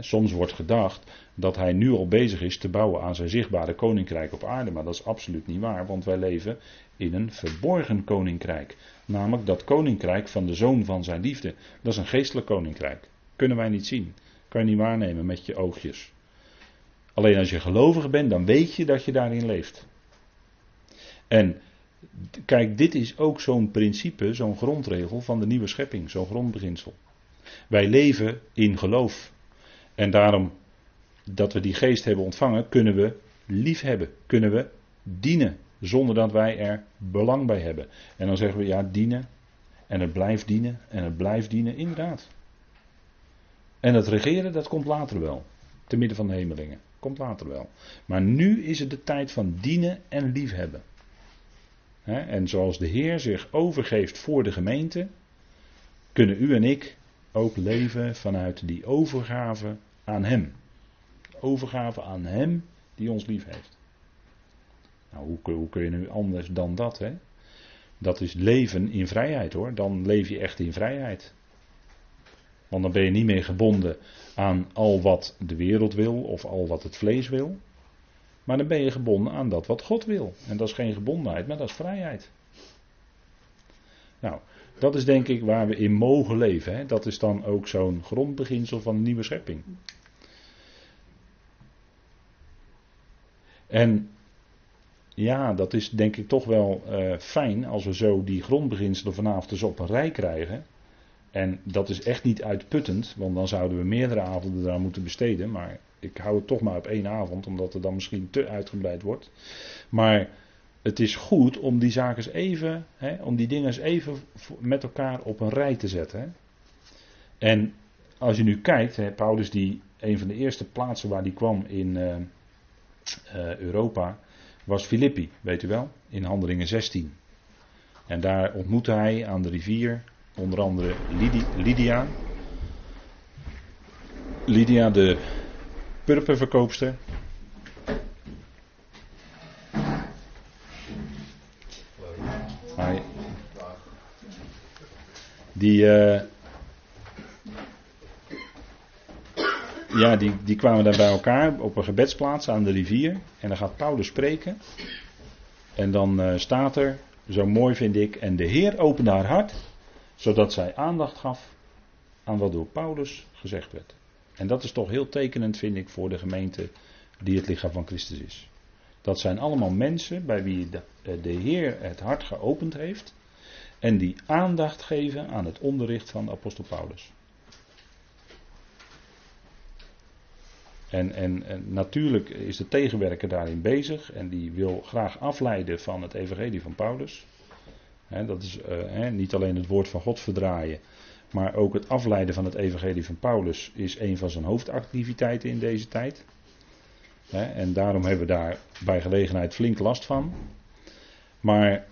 Soms wordt gedacht dat hij nu al bezig is te bouwen aan zijn zichtbare koninkrijk op aarde, maar dat is absoluut niet waar, want wij leven in een verborgen koninkrijk. Namelijk dat koninkrijk van de zoon van zijn liefde. Dat is een geestelijk koninkrijk. Kunnen wij niet zien. Kan je niet waarnemen met je oogjes. Alleen als je gelovig bent, dan weet je dat je daarin leeft. En kijk, dit is ook zo'n principe, zo'n grondregel van de nieuwe schepping, zo'n grondbeginsel. Wij leven in geloof. En daarom dat we die geest hebben ontvangen, kunnen we lief hebben, kunnen we dienen, zonder dat wij er belang bij hebben. En dan zeggen we ja, dienen, en het blijft dienen, en het blijft dienen, inderdaad. En het regeren, dat komt later wel, te midden van de hemelingen, komt later wel. Maar nu is het de tijd van dienen en liefhebben. En zoals de Heer zich overgeeft voor de gemeente, kunnen u en ik ook leven vanuit die overgave aan Hem. Overgave aan Hem die ons lief heeft. Nou, hoe, hoe kun je nu anders dan dat? Dat is leven in vrijheid hoor. Dan leef je echt in vrijheid. Want dan ben je niet meer gebonden aan al wat de wereld wil of al wat het vlees wil. Maar dan ben je gebonden aan dat wat God wil. En dat is geen gebondenheid, maar dat is vrijheid. Nou, dat is denk ik waar we in mogen leven. Hè? Dat is dan ook zo'n grondbeginsel van de nieuwe schepping. En ja, dat is denk ik toch wel uh, fijn als we zo die grondbeginselen vanavond dus op een rij krijgen. En dat is echt niet uitputtend, want dan zouden we meerdere avonden eraan moeten besteden. Maar ik hou het toch maar op één avond, omdat het dan misschien te uitgebreid wordt. Maar het is goed om die zaken eens even, hè, om die dingen eens even met elkaar op een rij te zetten. Hè. En als je nu kijkt, hè, Paulus die een van de eerste plaatsen waar die kwam in uh, uh, Europa was Filippi, weet u wel, in Handelingen 16. En daar ontmoette hij aan de rivier onder andere Lydia. Lydia, de purperverkoopster. Die, uh, ja, die, die kwamen daar bij elkaar op een gebedsplaats aan de rivier. En dan gaat Paulus spreken. En dan uh, staat er, zo mooi vind ik, en de Heer opende haar hart, zodat zij aandacht gaf aan wat door Paulus gezegd werd. En dat is toch heel tekenend, vind ik, voor de gemeente die het lichaam van Christus is. Dat zijn allemaal mensen bij wie de, eh, de Heer het hart geopend heeft. En die aandacht geven aan het onderricht van de apostel Paulus. En, en, en, natuurlijk is de tegenwerker daarin bezig en die wil graag afleiden van het evangelie van Paulus. Dat is uh, niet alleen het woord van God verdraaien, maar ook het afleiden van het evangelie van Paulus is een van zijn hoofdactiviteiten in deze tijd. en daarom hebben we daar bij gelegenheid flink last van. Maar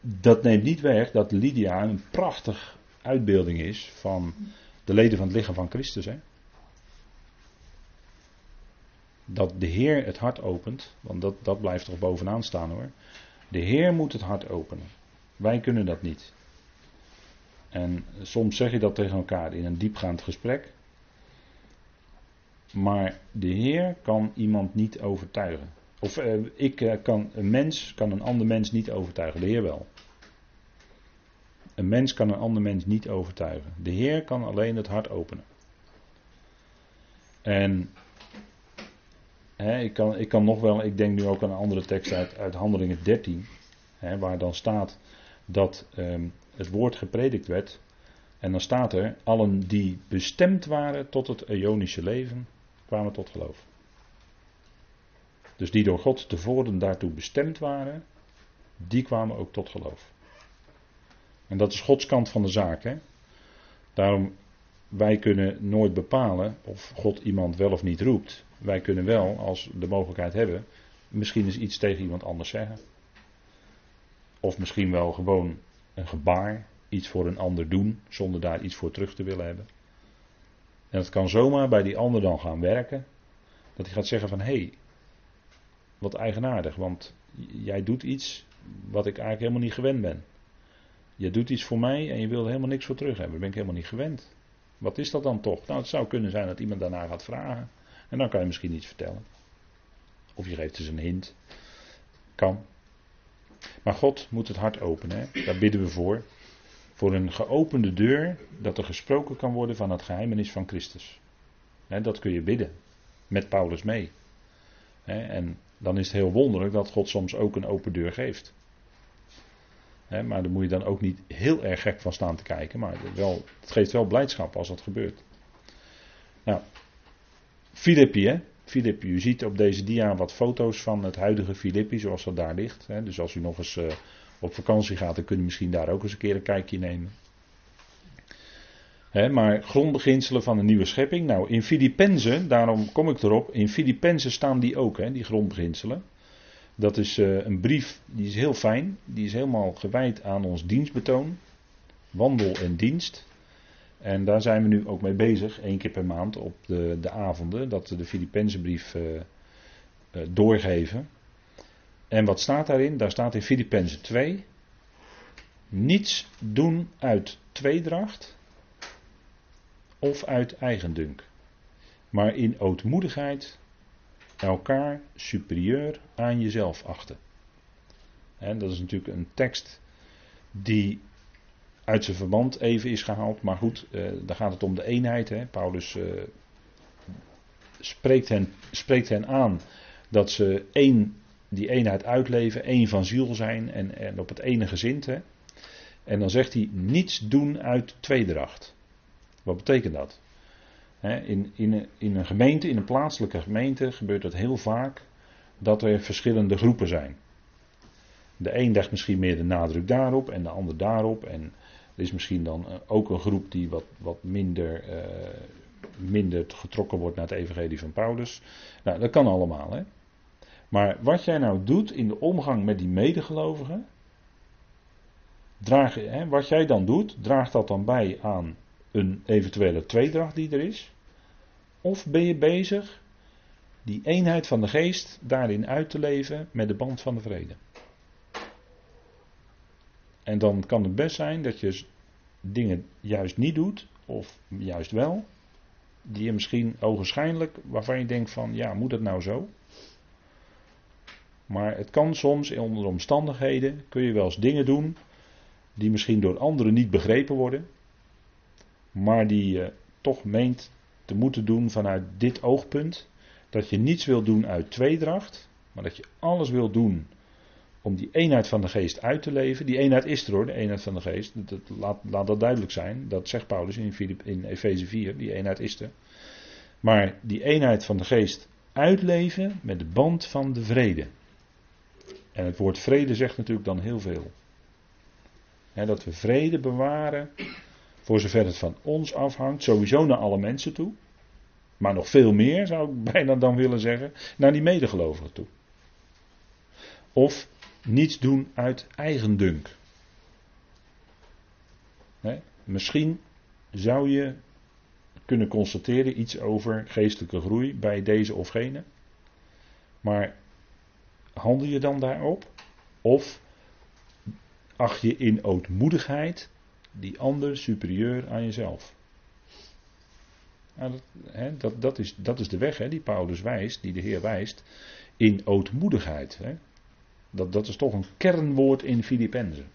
dat neemt niet weg dat Lydia een prachtig uitbeelding is van de leden van het lichaam van Christus. Dat de Heer het hart opent, want dat, dat blijft toch bovenaan staan hoor. De Heer moet het hart openen. Wij kunnen dat niet. En soms zeg je dat tegen elkaar in een diepgaand gesprek. Maar de Heer kan iemand niet overtuigen. Of eh, ik eh, kan, een mens kan een ander mens niet overtuigen, de Heer wel. Een mens kan een ander mens niet overtuigen. De Heer kan alleen het hart openen. En ik, kan, ik kan nog wel, ik denk nu ook aan een andere tekst uit, Handelingen 13, hè, waar dan staat dat ehm, het woord gepredikt werd. En dan staat er, allen die bestemd waren tot het Ionische leven, kwamen tot geloof. Dus die door God tevoren daartoe bestemd waren, die kwamen ook tot geloof. En dat is Gods kant van de zaak. Hè? Daarom, wij kunnen nooit bepalen of God iemand wel of niet roept. Wij kunnen wel, als de mogelijkheid hebben, misschien eens iets tegen iemand anders zeggen. Of misschien wel gewoon een gebaar, iets voor een ander doen, zonder daar iets voor terug te willen hebben. En dat kan zomaar bij die ander dan gaan werken. Dat hij gaat zeggen van, hé, hey, wat eigenaardig, want jij doet iets wat ik eigenlijk helemaal niet gewend ben. Je doet iets voor mij en je wil helemaal niks voor terug hebben. Dat ben ik helemaal niet gewend. Wat is dat dan toch? Nou, het zou kunnen zijn dat iemand daarna gaat vragen. En dan kan je misschien iets vertellen. Of je geeft dus een hint. Kan. Maar God moet het hart openen. Hè? Daar bidden we voor. Voor een geopende deur, dat er gesproken kan worden van het geheimenis van Christus. Hè, dat kun je bidden. Met Paulus mee. Hè, en dan is het heel wonderlijk dat God soms ook een open deur geeft maar daar moet je dan ook niet heel erg gek van staan te kijken. Maar wel, het geeft wel blijdschap als dat gebeurt. Nou, Filippi, hè. Filippi, u ziet op deze dia wat foto's van het huidige Filippi zoals dat daar ligt. Hè. Dus als u nog eens uh, op vakantie gaat, dan kunt u misschien daar ook eens een keer een kijkje nemen. Hè, maar grondbeginselen van een nieuwe schepping. Nou, in Filippenzen, daarom kom ik erop, in Filippenzen staan die ook, hè, die grondbeginselen. Dat is uh, een brief, die is heel fijn. Die is helemaal gewijd aan ons dienstbetoon. Wandel en dienst. En daar zijn we nu ook mee bezig, één keer per maand op de, de avonden, dat we de Filippense brief uh, uh, doorgeven. En wat staat daarin? Daar staat in Filippenzen 2. Niets doen uit tweedracht of uit eigendunk, maar in ootmoedigheid elkaar superieur aan jezelf achten. En dat is natuurlijk een tekst die uit zijn verband even is gehaald. Maar goed, eh, daar gaat het om de eenheid. Hè. Paulus eh, spreekt, hen, spreekt hen aan dat ze één, die eenheid uitleven, één van ziel zijn en, en op het ene gezind. Hè. En dan zegt hij niets doen uit tweedracht. Wat betekent dat? In, in, in een gemeente, in een plaatselijke gemeente, gebeurt het heel vaak dat er verschillende groepen zijn. De een legt misschien meer de nadruk daarop en de ander daarop. En er is misschien dan eh, ook een groep die wat, wat minder, uh, minder getrokken wordt naar het evangelie van Paulus. Nou, dat kan allemaal. Hè? Maar wat jij nou doet in de omgang met die medegelovigen, Draag, hè, wat jij dan doet, draagt dat dan bij aan een eventuele tweedracht die er is? Of ben je bezig die eenheid van de geest daarin uit te leven met de band van de vrede? En dan kan het best zijn dat je dingen juist niet doet, of juist wel, die je misschien ogenschijnlijk, waarvan je denkt van ja, moet het nou zo? Maar het kan soms onder omstandigheden, kun je wel eens dingen doen die misschien door anderen niet begrepen worden, maar die je toch meent te moeten doen vanuit dit oogpunt. Dat je niets wil doen uit tweedracht, maar dat je alles wil doen om die eenheid van de geest uit te leven. Die eenheid is er hoor, de eenheid van de geest. Dat, laat, laat, dat duidelijk zijn. Dat zegt Paulus in, in Efeze 4, die eenheid is er. Maar die eenheid van de geest uitleven met de band van de vrede. En het woord vrede zegt natuurlijk dan heel veel. dat we vrede bewaren, voor zover het van ons afhangt, sowieso naar alle mensen toe. Maar nog veel meer, zou ik bijna dan willen zeggen, naar die medegelovigen toe. Of niets doen uit eigendunk. Misschien zou je kunnen constateren iets over geestelijke groei bij deze of gene. Maar handel je dan daarop? Of acht je in ootmoedigheid die ander superieur aan jezelf? Nou, dat, dat, dat, is, dat is de weg hè, die Paulus wijst, die de Heer wijst, in ootmoedigheid. Hè. Dat, dat is toch een kernwoord in Filippenzen.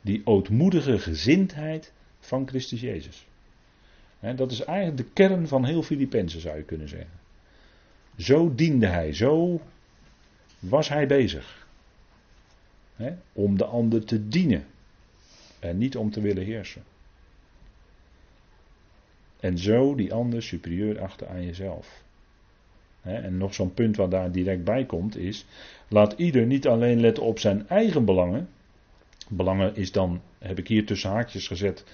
Die ootmoedige gezindheid van Christus Jezus. dat is eigenlijk de kern van heel Filippenzen zou je kunnen zeggen. Zo diende hij, zo was hij bezig. om de ander te dienen. En niet om te willen heersen. En zo die ander superieur achter aan jezelf. En nog zo'n punt wat daar direct bij komt is, laat ieder niet alleen letten op zijn eigen belangen. Belangen is dan, heb ik hier tussen haakjes gezet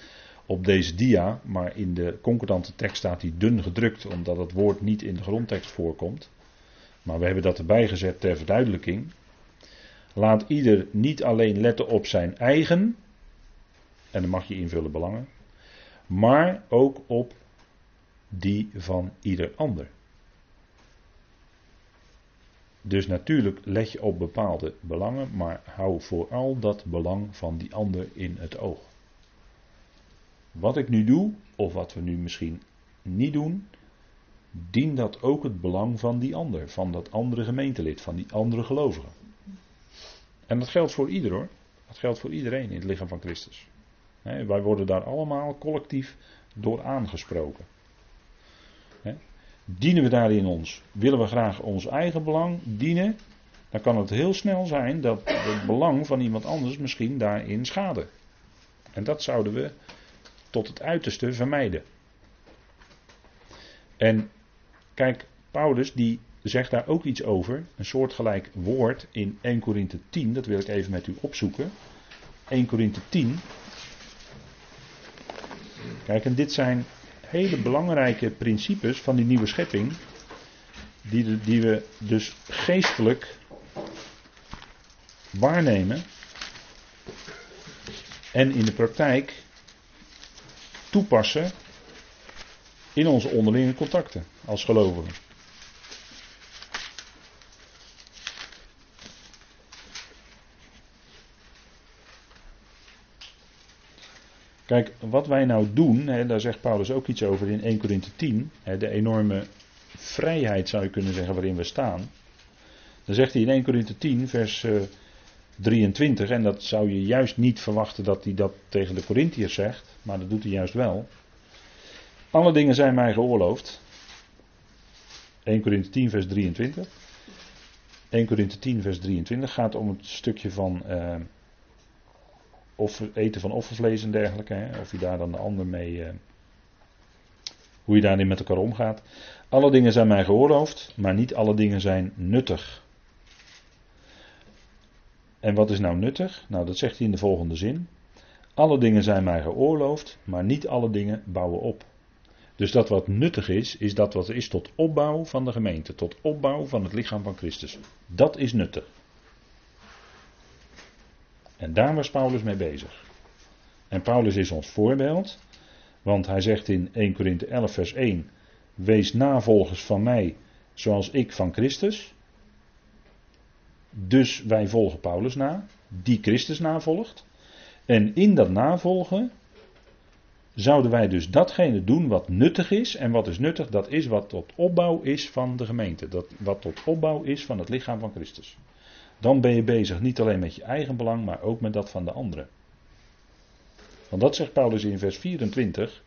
op deze dia, maar in de concordante tekst staat die dun gedrukt, omdat het woord niet in de grondtekst voorkomt. Maar we hebben dat erbij gezet ter verduidelijking. Laat ieder niet alleen letten op zijn eigen, en dan mag je invullen belangen, maar ook op die van ieder ander. Dus natuurlijk let je op bepaalde belangen, maar hou vooral dat belang van die ander in het oog. Wat ik nu doe, of wat we nu misschien niet doen, dient dat ook het belang van die ander, van dat andere gemeentelid, van die andere gelovige. En dat geldt voor ieder hoor. Dat geldt voor iedereen in het lichaam van Christus. wij worden daar allemaal collectief door aangesproken. Dienen we daarin ons? Willen we graag ons eigen belang dienen? Dan kan het heel snel zijn dat het belang van iemand anders misschien daarin schade. En dat zouden we tot het uiterste vermijden. En kijk, Paulus die zegt daar ook iets over, een soortgelijk woord in 1 Korinthe 10, dat wil ik even met u opzoeken. 1 Korinthe 10. Kijk, en dit zijn hele belangrijke principes van die nieuwe schepping, die, die we dus geestelijk waarnemen en in de praktijk toepassen in onze onderlinge contacten als gelovigen. Kijk, wat wij nou doen, hè, daar zegt Paulus ook iets over in 1 Corinthië 10, hè, de enorme vrijheid zou je kunnen zeggen waarin we staan. Dan zegt hij in 1 Corinthië 10, vers 23, eh, en dat zou je juist niet verwachten dat hij dat tegen de Corinthiërs zegt, maar dat doet hij juist wel. Alle dingen zijn mij geoorloofd. 1 Corinthië 10, vers 23. 1 Corinthië 10, vers 23 gaat om het stukje van uh, offer, eten van offervlees en dergelijke. Hè, of je daar dan de ander mee. Uh, hoe je daarin met elkaar omgaat. Alle dingen zijn mij geoorloofd, maar niet alle dingen zijn nuttig. En wat is nou nuttig? Nou, dat zegt hij in de volgende zin. Alle dingen zijn mij geoorloofd, maar niet alle dingen bouwen op. Dus dat wat nuttig is, is dat wat is tot opbouw van de gemeente, tot opbouw van het lichaam van Christus. Dat is nuttig. En daar was Paulus mee bezig. En Paulus is ons voorbeeld, want hij zegt in 1 Korinthe 11 vers 1, wees navolgers van mij zoals ik van Christus. Dus wij volgen Paulus na, die Christus navolgt. En in dat navolgen zouden wij dus datgene doen wat nuttig is. En wat is nuttig? Dat is wat tot opbouw is van de gemeente. Dat, wat tot opbouw is van het lichaam van Christus. Dan ben je bezig niet alleen met je eigen belang, maar ook met dat van de anderen. Want dat zegt Paulus in vers 24.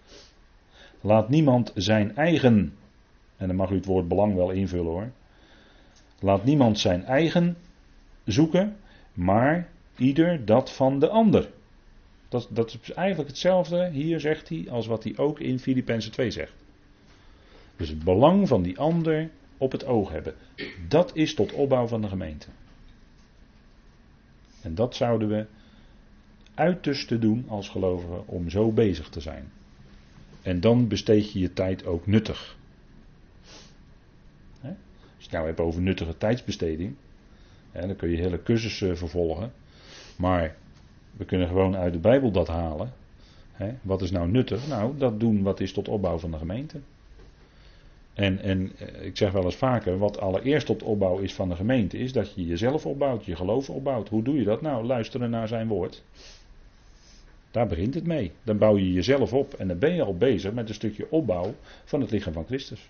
Laat niemand zijn eigen, en dan mag u het woord belang wel invullen hoor. Laat niemand zijn eigen zoeken, maar ieder dat van de ander. Dat, dat is eigenlijk hetzelfde, hier zegt hij, als wat hij ook in Filippenzen 2 zegt. Dus het belang van die ander op het oog hebben. Dat is tot opbouw van de gemeente. En dat zouden we uiterste doen als gelovigen om zo bezig te zijn. En dan besteed je je tijd ook nuttig. Als je het nou hebt over nuttige tijdsbesteding, dan kun je hele cursussen vervolgen. Maar we kunnen gewoon uit de Bijbel dat halen. Wat is nou nuttig? Nou, dat doen wat is tot opbouw van de gemeente. En, en eh, ik zeg wel eens vaker, wat allereerst tot opbouw is van de gemeente, is dat je jezelf opbouwt, je geloof opbouwt. Hoe doe je dat? Nou, luisteren naar zijn woord. Daar begint het mee. Dan bouw je jezelf op en dan ben je al bezig met een stukje opbouw van het lichaam van Christus.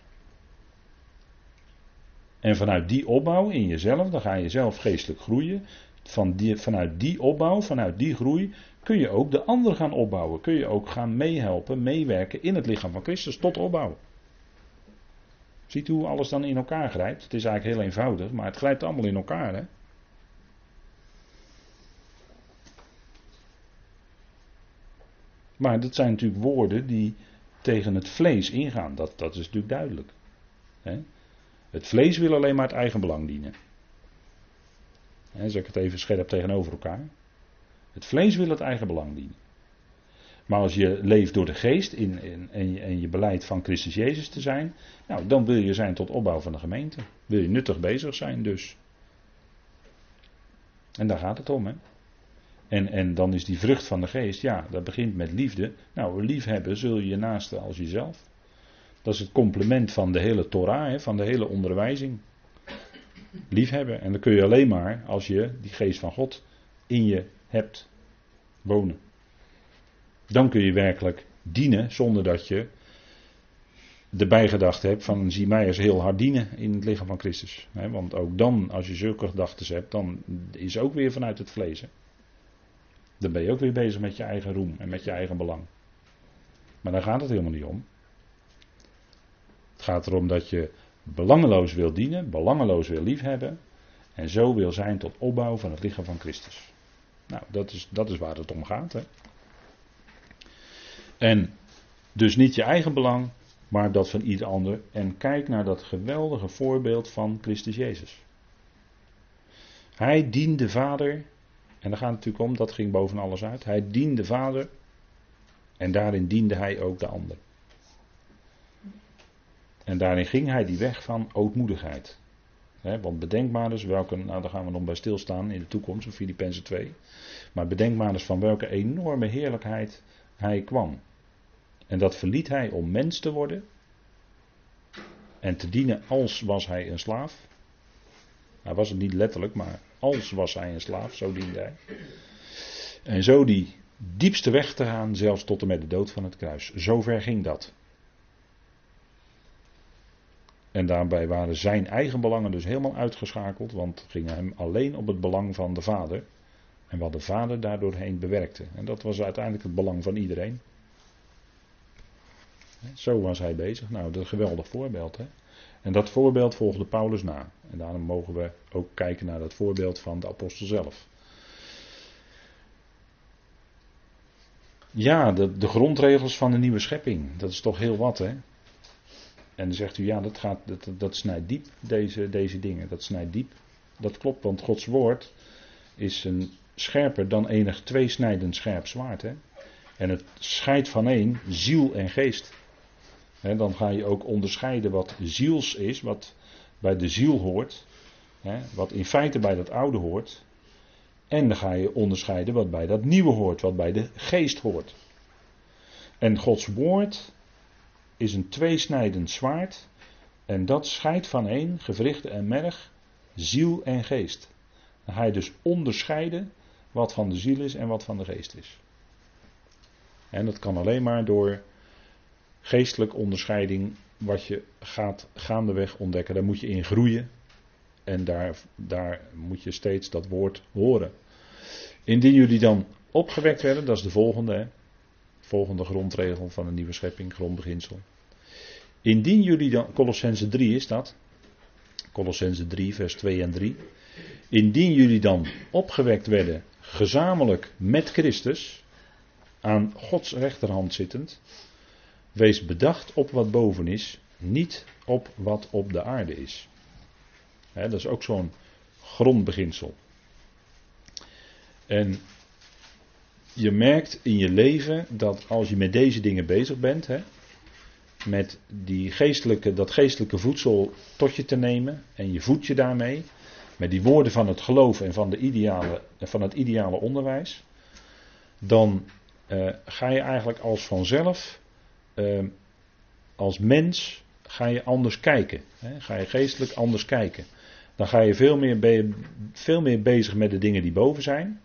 En vanuit die opbouw in jezelf, dan ga je zelf geestelijk groeien. Van die, vanuit die opbouw, vanuit die groei, kun je ook de ander gaan opbouwen. Kun je ook gaan meehelpen, meewerken in het lichaam van Christus tot opbouw. Ziet u hoe alles dan in elkaar grijpt? Het is eigenlijk heel eenvoudig, maar het grijpt allemaal in elkaar. Hè? Maar dat zijn natuurlijk woorden die tegen het vlees ingaan. Dat, dat is natuurlijk duidelijk. Hè? Het vlees wil alleen maar het eigen belang dienen. Hè, zeg ik het even scherp tegenover elkaar. Het vlees wil het eigen belang dienen. Maar als je leeft door de geest in, in, en, je, je beleid van Christus Jezus te zijn, nou, dan wil je zijn tot opbouw van de gemeente. Wil je nuttig bezig zijn dus. En daar gaat het om, hè. En, en dan is die vrucht van de geest, ja, dat begint met liefde. Nou, liefhebben zul je je naaste als jezelf. Dat is het complement van de hele Torah, hè, van de hele onderwijzing. Liefhebben. En dat kun je alleen maar als je die geest van God in je hebt wonen. Dan kun je werkelijk dienen zonder dat je erbij gedacht hebt van zie mij eens heel hard dienen in het lichaam van Christus. Want ook dan, als je zulke gedachten hebt, dan is ook weer vanuit het vlees. Dan ben je ook weer bezig met je eigen roem en met je eigen belang. Maar daar gaat het helemaal niet om. Het gaat erom dat je belangeloos wil dienen, belangeloos wil liefhebben. En zo wil zijn tot opbouw van het lichaam van Christus. Nou, dat is, dat is waar het om gaat. Hè? En dus niet je eigen belang, maar dat van ieder ander. En kijk naar dat geweldige voorbeeld van Christus Jezus. Hij diende Vader en daar gaat het natuurlijk om, dat ging boven alles uit. Hij diende de Vader en daarin diende hij ook de ander. En daarin ging hij die weg van ootmoedigheid. want bedenk maar eens welke, nou daar gaan we nog bij stilstaan in de toekomst, in Filippenzen 2. Maar bedenk maar eens van welke enorme heerlijkheid hij kwam. En dat verliet hij om mens te worden. En te dienen als was hij een slaaf. Hij was het niet letterlijk, maar als was hij een slaaf, zo diende hij. En zo die diepste weg te gaan, zelfs tot en met de dood van het kruis. Zover ging dat. En daarbij waren zijn eigen belangen dus helemaal uitgeschakeld, want het ging hem alleen op het belang van de Vader. En wat de Vader daardoorheen bewerkte. En dat was uiteindelijk het belang van iedereen. Zo was hij bezig. Nou, dat is een geweldig voorbeeld. Hè? En dat voorbeeld volgde Paulus na. En daarom mogen we ook kijken naar dat voorbeeld van de apostel zelf. Ja, de, de grondregels van de nieuwe schepping. Dat is toch heel wat, hè? En dan zegt u, ja, dat, gaat, dat, dat snijdt diep, deze, deze dingen. Dat snijdt diep. Dat klopt, want Gods woord is een scherper dan enig tweesnijdend scherp zwaard. Hè? En het scheidt van één ziel en geest dan ga je ook onderscheiden wat ziels is, wat bij de ziel hoort, wat in feite bij dat oude hoort. En dan ga je onderscheiden wat bij dat nieuwe hoort, wat bij de geest hoort. En Gods woord is een tweesnijdend zwaard. En dat scheidt van één, gewrichten en merg, ziel en geest. Dan ga je dus onderscheiden wat van de ziel is en wat van de geest is. En dat kan alleen maar door geestelijke onderscheiding, wat je gaat gaandeweg ontdekken. Daar moet je in groeien. En daar, daar moet je steeds dat woord horen. Indien jullie dan opgewekt werden, dat is de volgende, hè? volgende grondregel van een nieuwe schepping, grondbeginsel. Indien jullie dan, Colossense 3 is dat, Colossense 3, vers 2 en 3. Indien jullie dan opgewekt werden, gezamenlijk met Christus, aan Gods rechterhand zittend, wees bedacht op wat boven is, niet op wat op de aarde is. dat is ook zo'n grondbeginsel. En je merkt in je leven dat als je met deze dingen bezig bent, met die geestelijke, dat geestelijke voedsel tot je te nemen en je voedt je daarmee, met die woorden van het geloof en van, de ideale, van het ideale onderwijs, dan uh, ga je eigenlijk als vanzelf, uh, als mens, ga je anders kijken. Hè? Ga je geestelijk anders kijken. Dan ga je veel meer, be veel meer bezig met de dingen die boven zijn.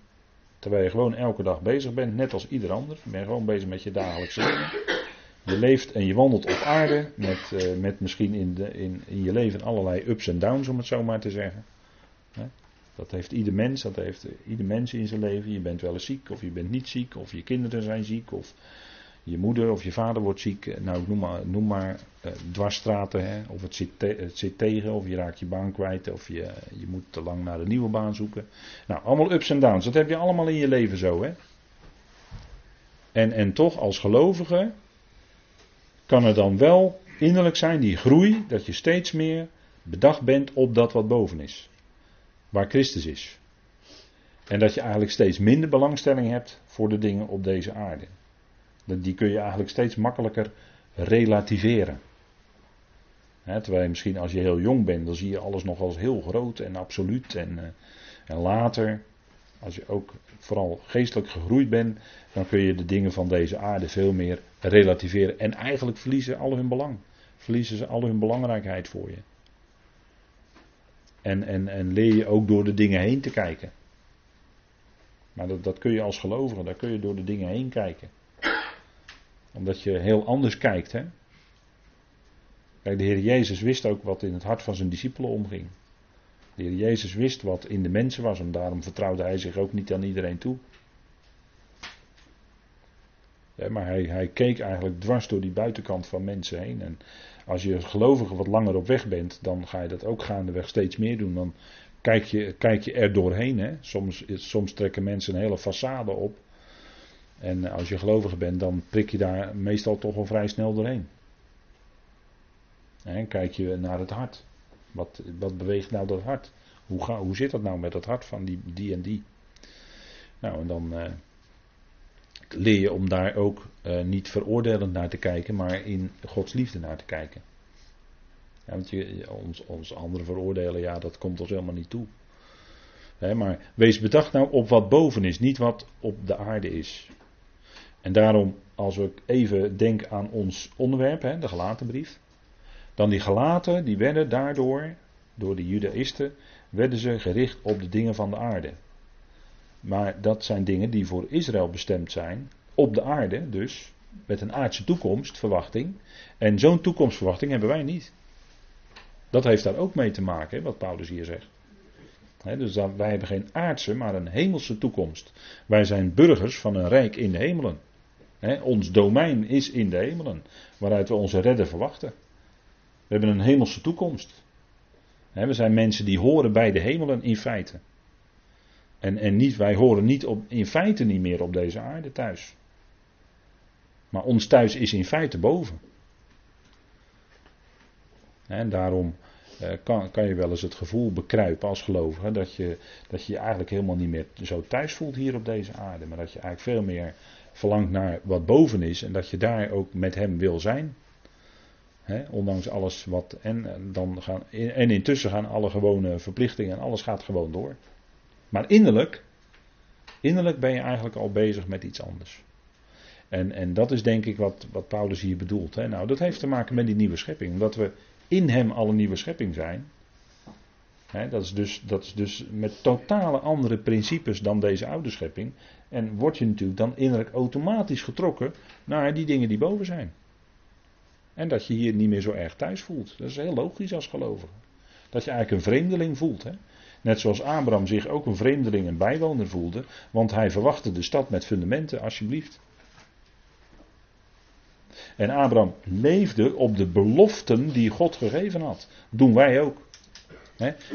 Terwijl je gewoon elke dag bezig bent, net als ieder ander. Je bent gewoon bezig met je dagelijkse leven. Je leeft en je wandelt op aarde met, uh, met misschien in, de, in, in je leven allerlei ups en downs, om het zo maar te zeggen. Dat heeft ieder mens, dat heeft ieder mens in zijn leven. Je bent wel eens ziek, of je bent niet ziek, of je kinderen zijn ziek, of je moeder of je vader wordt ziek. Nou, noem maar, noem maar uh, dwarsstraten, hè? of het zit, het zit tegen, of je raakt je baan kwijt, of je, je moet te lang naar een nieuwe baan zoeken. Nou, allemaal ups en downs, dat heb je allemaal in je leven zo, hè. En, en toch, als gelovige, kan er dan wel innerlijk zijn die groei, dat je steeds meer bedacht bent op dat wat boven is waar Christus is. En dat je eigenlijk steeds minder belangstelling hebt voor de dingen op deze aarde. Die kun je eigenlijk steeds makkelijker relativeren. terwijl je misschien als je heel jong bent, dan zie je alles nog als heel groot en absoluut. En, eh, en later, als je ook vooral geestelijk gegroeid bent, dan kun je de dingen van deze aarde veel meer relativeren. En eigenlijk verliezen alle hun belang. Verliezen ze al hun belangrijkheid voor je. En, en, en leer je ook door de dingen heen te kijken. Maar dat, dat kun je als gelovige, daar kun je door de dingen heen kijken. Omdat je heel anders kijkt. Hè? Kijk, de Heer Jezus wist ook wat in het hart van zijn discipelen omging. De Heer Jezus wist wat in de mensen was en daarom vertrouwde hij zich ook niet aan iedereen toe. Ja, maar hij, hij keek eigenlijk dwars door die buitenkant van mensen heen. En als je gelovige wat langer op weg bent, dan ga je dat ook gaandeweg steeds meer doen. Dan kijk je, kijk je er doorheen. Hè. Soms, soms trekken mensen een hele façade op. En als je gelovige bent, dan prik je daar meestal toch wel vrij snel doorheen. En kijk je naar het hart. Wat, wat beweegt nou dat hart? Hoe, ga, hoe zit dat nou met het hart van die, die en die? Nou, en dan uh, leer je om daar ook uh, niet veroordelend naar te kijken, maar in Gods liefde naar te kijken. Ja, want je, ons, ons anderen veroordelen, ja, dat komt ons helemaal niet toe. maar wees bedacht nou op wat boven is, niet wat op de aarde is. En daarom, als we even denken aan ons onderwerp, he, de gelatenbrief. Dan die gelaten, die werden daardoor, door de judaïsten, werden ze gericht op de dingen van de aarde. Maar dat zijn dingen die voor Israël bestemd zijn, op de aarde dus, met een aardse toekomstverwachting. En zo'n toekomstverwachting hebben wij niet. Dat heeft daar ook mee te maken, wat Paulus hier zegt. dus wij hebben geen aardse, maar een hemelse toekomst. Wij zijn burgers van een rijk in de hemelen. Ons domein is in de hemelen, waaruit we onze redder verwachten. We hebben een hemelse toekomst. we zijn mensen die horen bij de hemelen in feite. En, en niet, wij horen niet op, in feite niet meer op deze aarde thuis. Maar ons thuis is in feite boven. En daarom eh, kan, kan je wel eens het gevoel bekruipen als gelovige dat je, dat je je eigenlijk helemaal niet meer zo thuis voelt hier op deze aarde. Maar dat je eigenlijk veel meer verlangt naar wat boven is en dat je daar ook met hem wil zijn. ondanks alles wat. En, dan gaan, en intussen gaan alle gewone verplichtingen en alles gaat gewoon door. Maar innerlijk Innerlijk ben je eigenlijk al bezig met iets anders. En, en dat is denk ik wat, wat Paulus hier bedoelt. Hè. Nou, dat heeft te maken met die nieuwe schepping. Omdat we in hem al een nieuwe schepping zijn. Dat, is dus, dat is dus met totale andere principes dan deze oude schepping. En word je natuurlijk dan innerlijk automatisch getrokken naar die dingen die boven zijn. En dat je hier niet meer zo erg thuis voelt. Dat is heel logisch als gelovige. Dat je eigenlijk een vreemdeling voelt. Net zoals Abraham zich ook een vreemdeling en bijwoner voelde. Want hij verwachtte de stad met fundamenten, alsjeblieft. En Abraham leefde op de beloften die God gegeven had. Doen wij ook.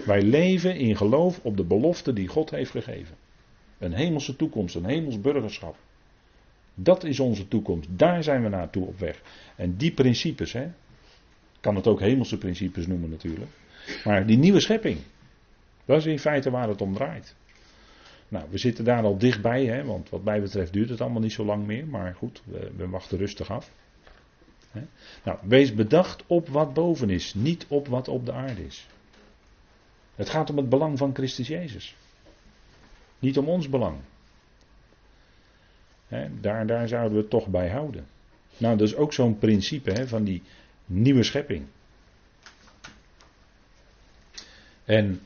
Wij leven in geloof op de beloften die God heeft gegeven. Een hemelse toekomst, een hemels burgerschap. Dat is onze toekomst. Daar zijn we naartoe op weg. En die principes, hè, kan het ook hemelse principes noemen natuurlijk. Maar die nieuwe schepping, dat is in feite waar het om draait. Nou, we zitten daar al dichtbij, want wat mij betreft duurt het allemaal niet zo lang meer. Maar goed, we, we wachten rustig af. Nou, wees bedacht op wat boven is, niet op wat op de aarde is. Het gaat om het belang van Christus Jezus. Niet om ons belang. daar, daar zouden we toch bij houden. Nou, dat is ook zo'n principe van die nieuwe schepping. En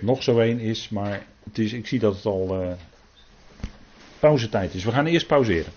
nog zo één is, maar het is, ik zie dat het al uh, pauzetijd is. We gaan eerst pauzeren.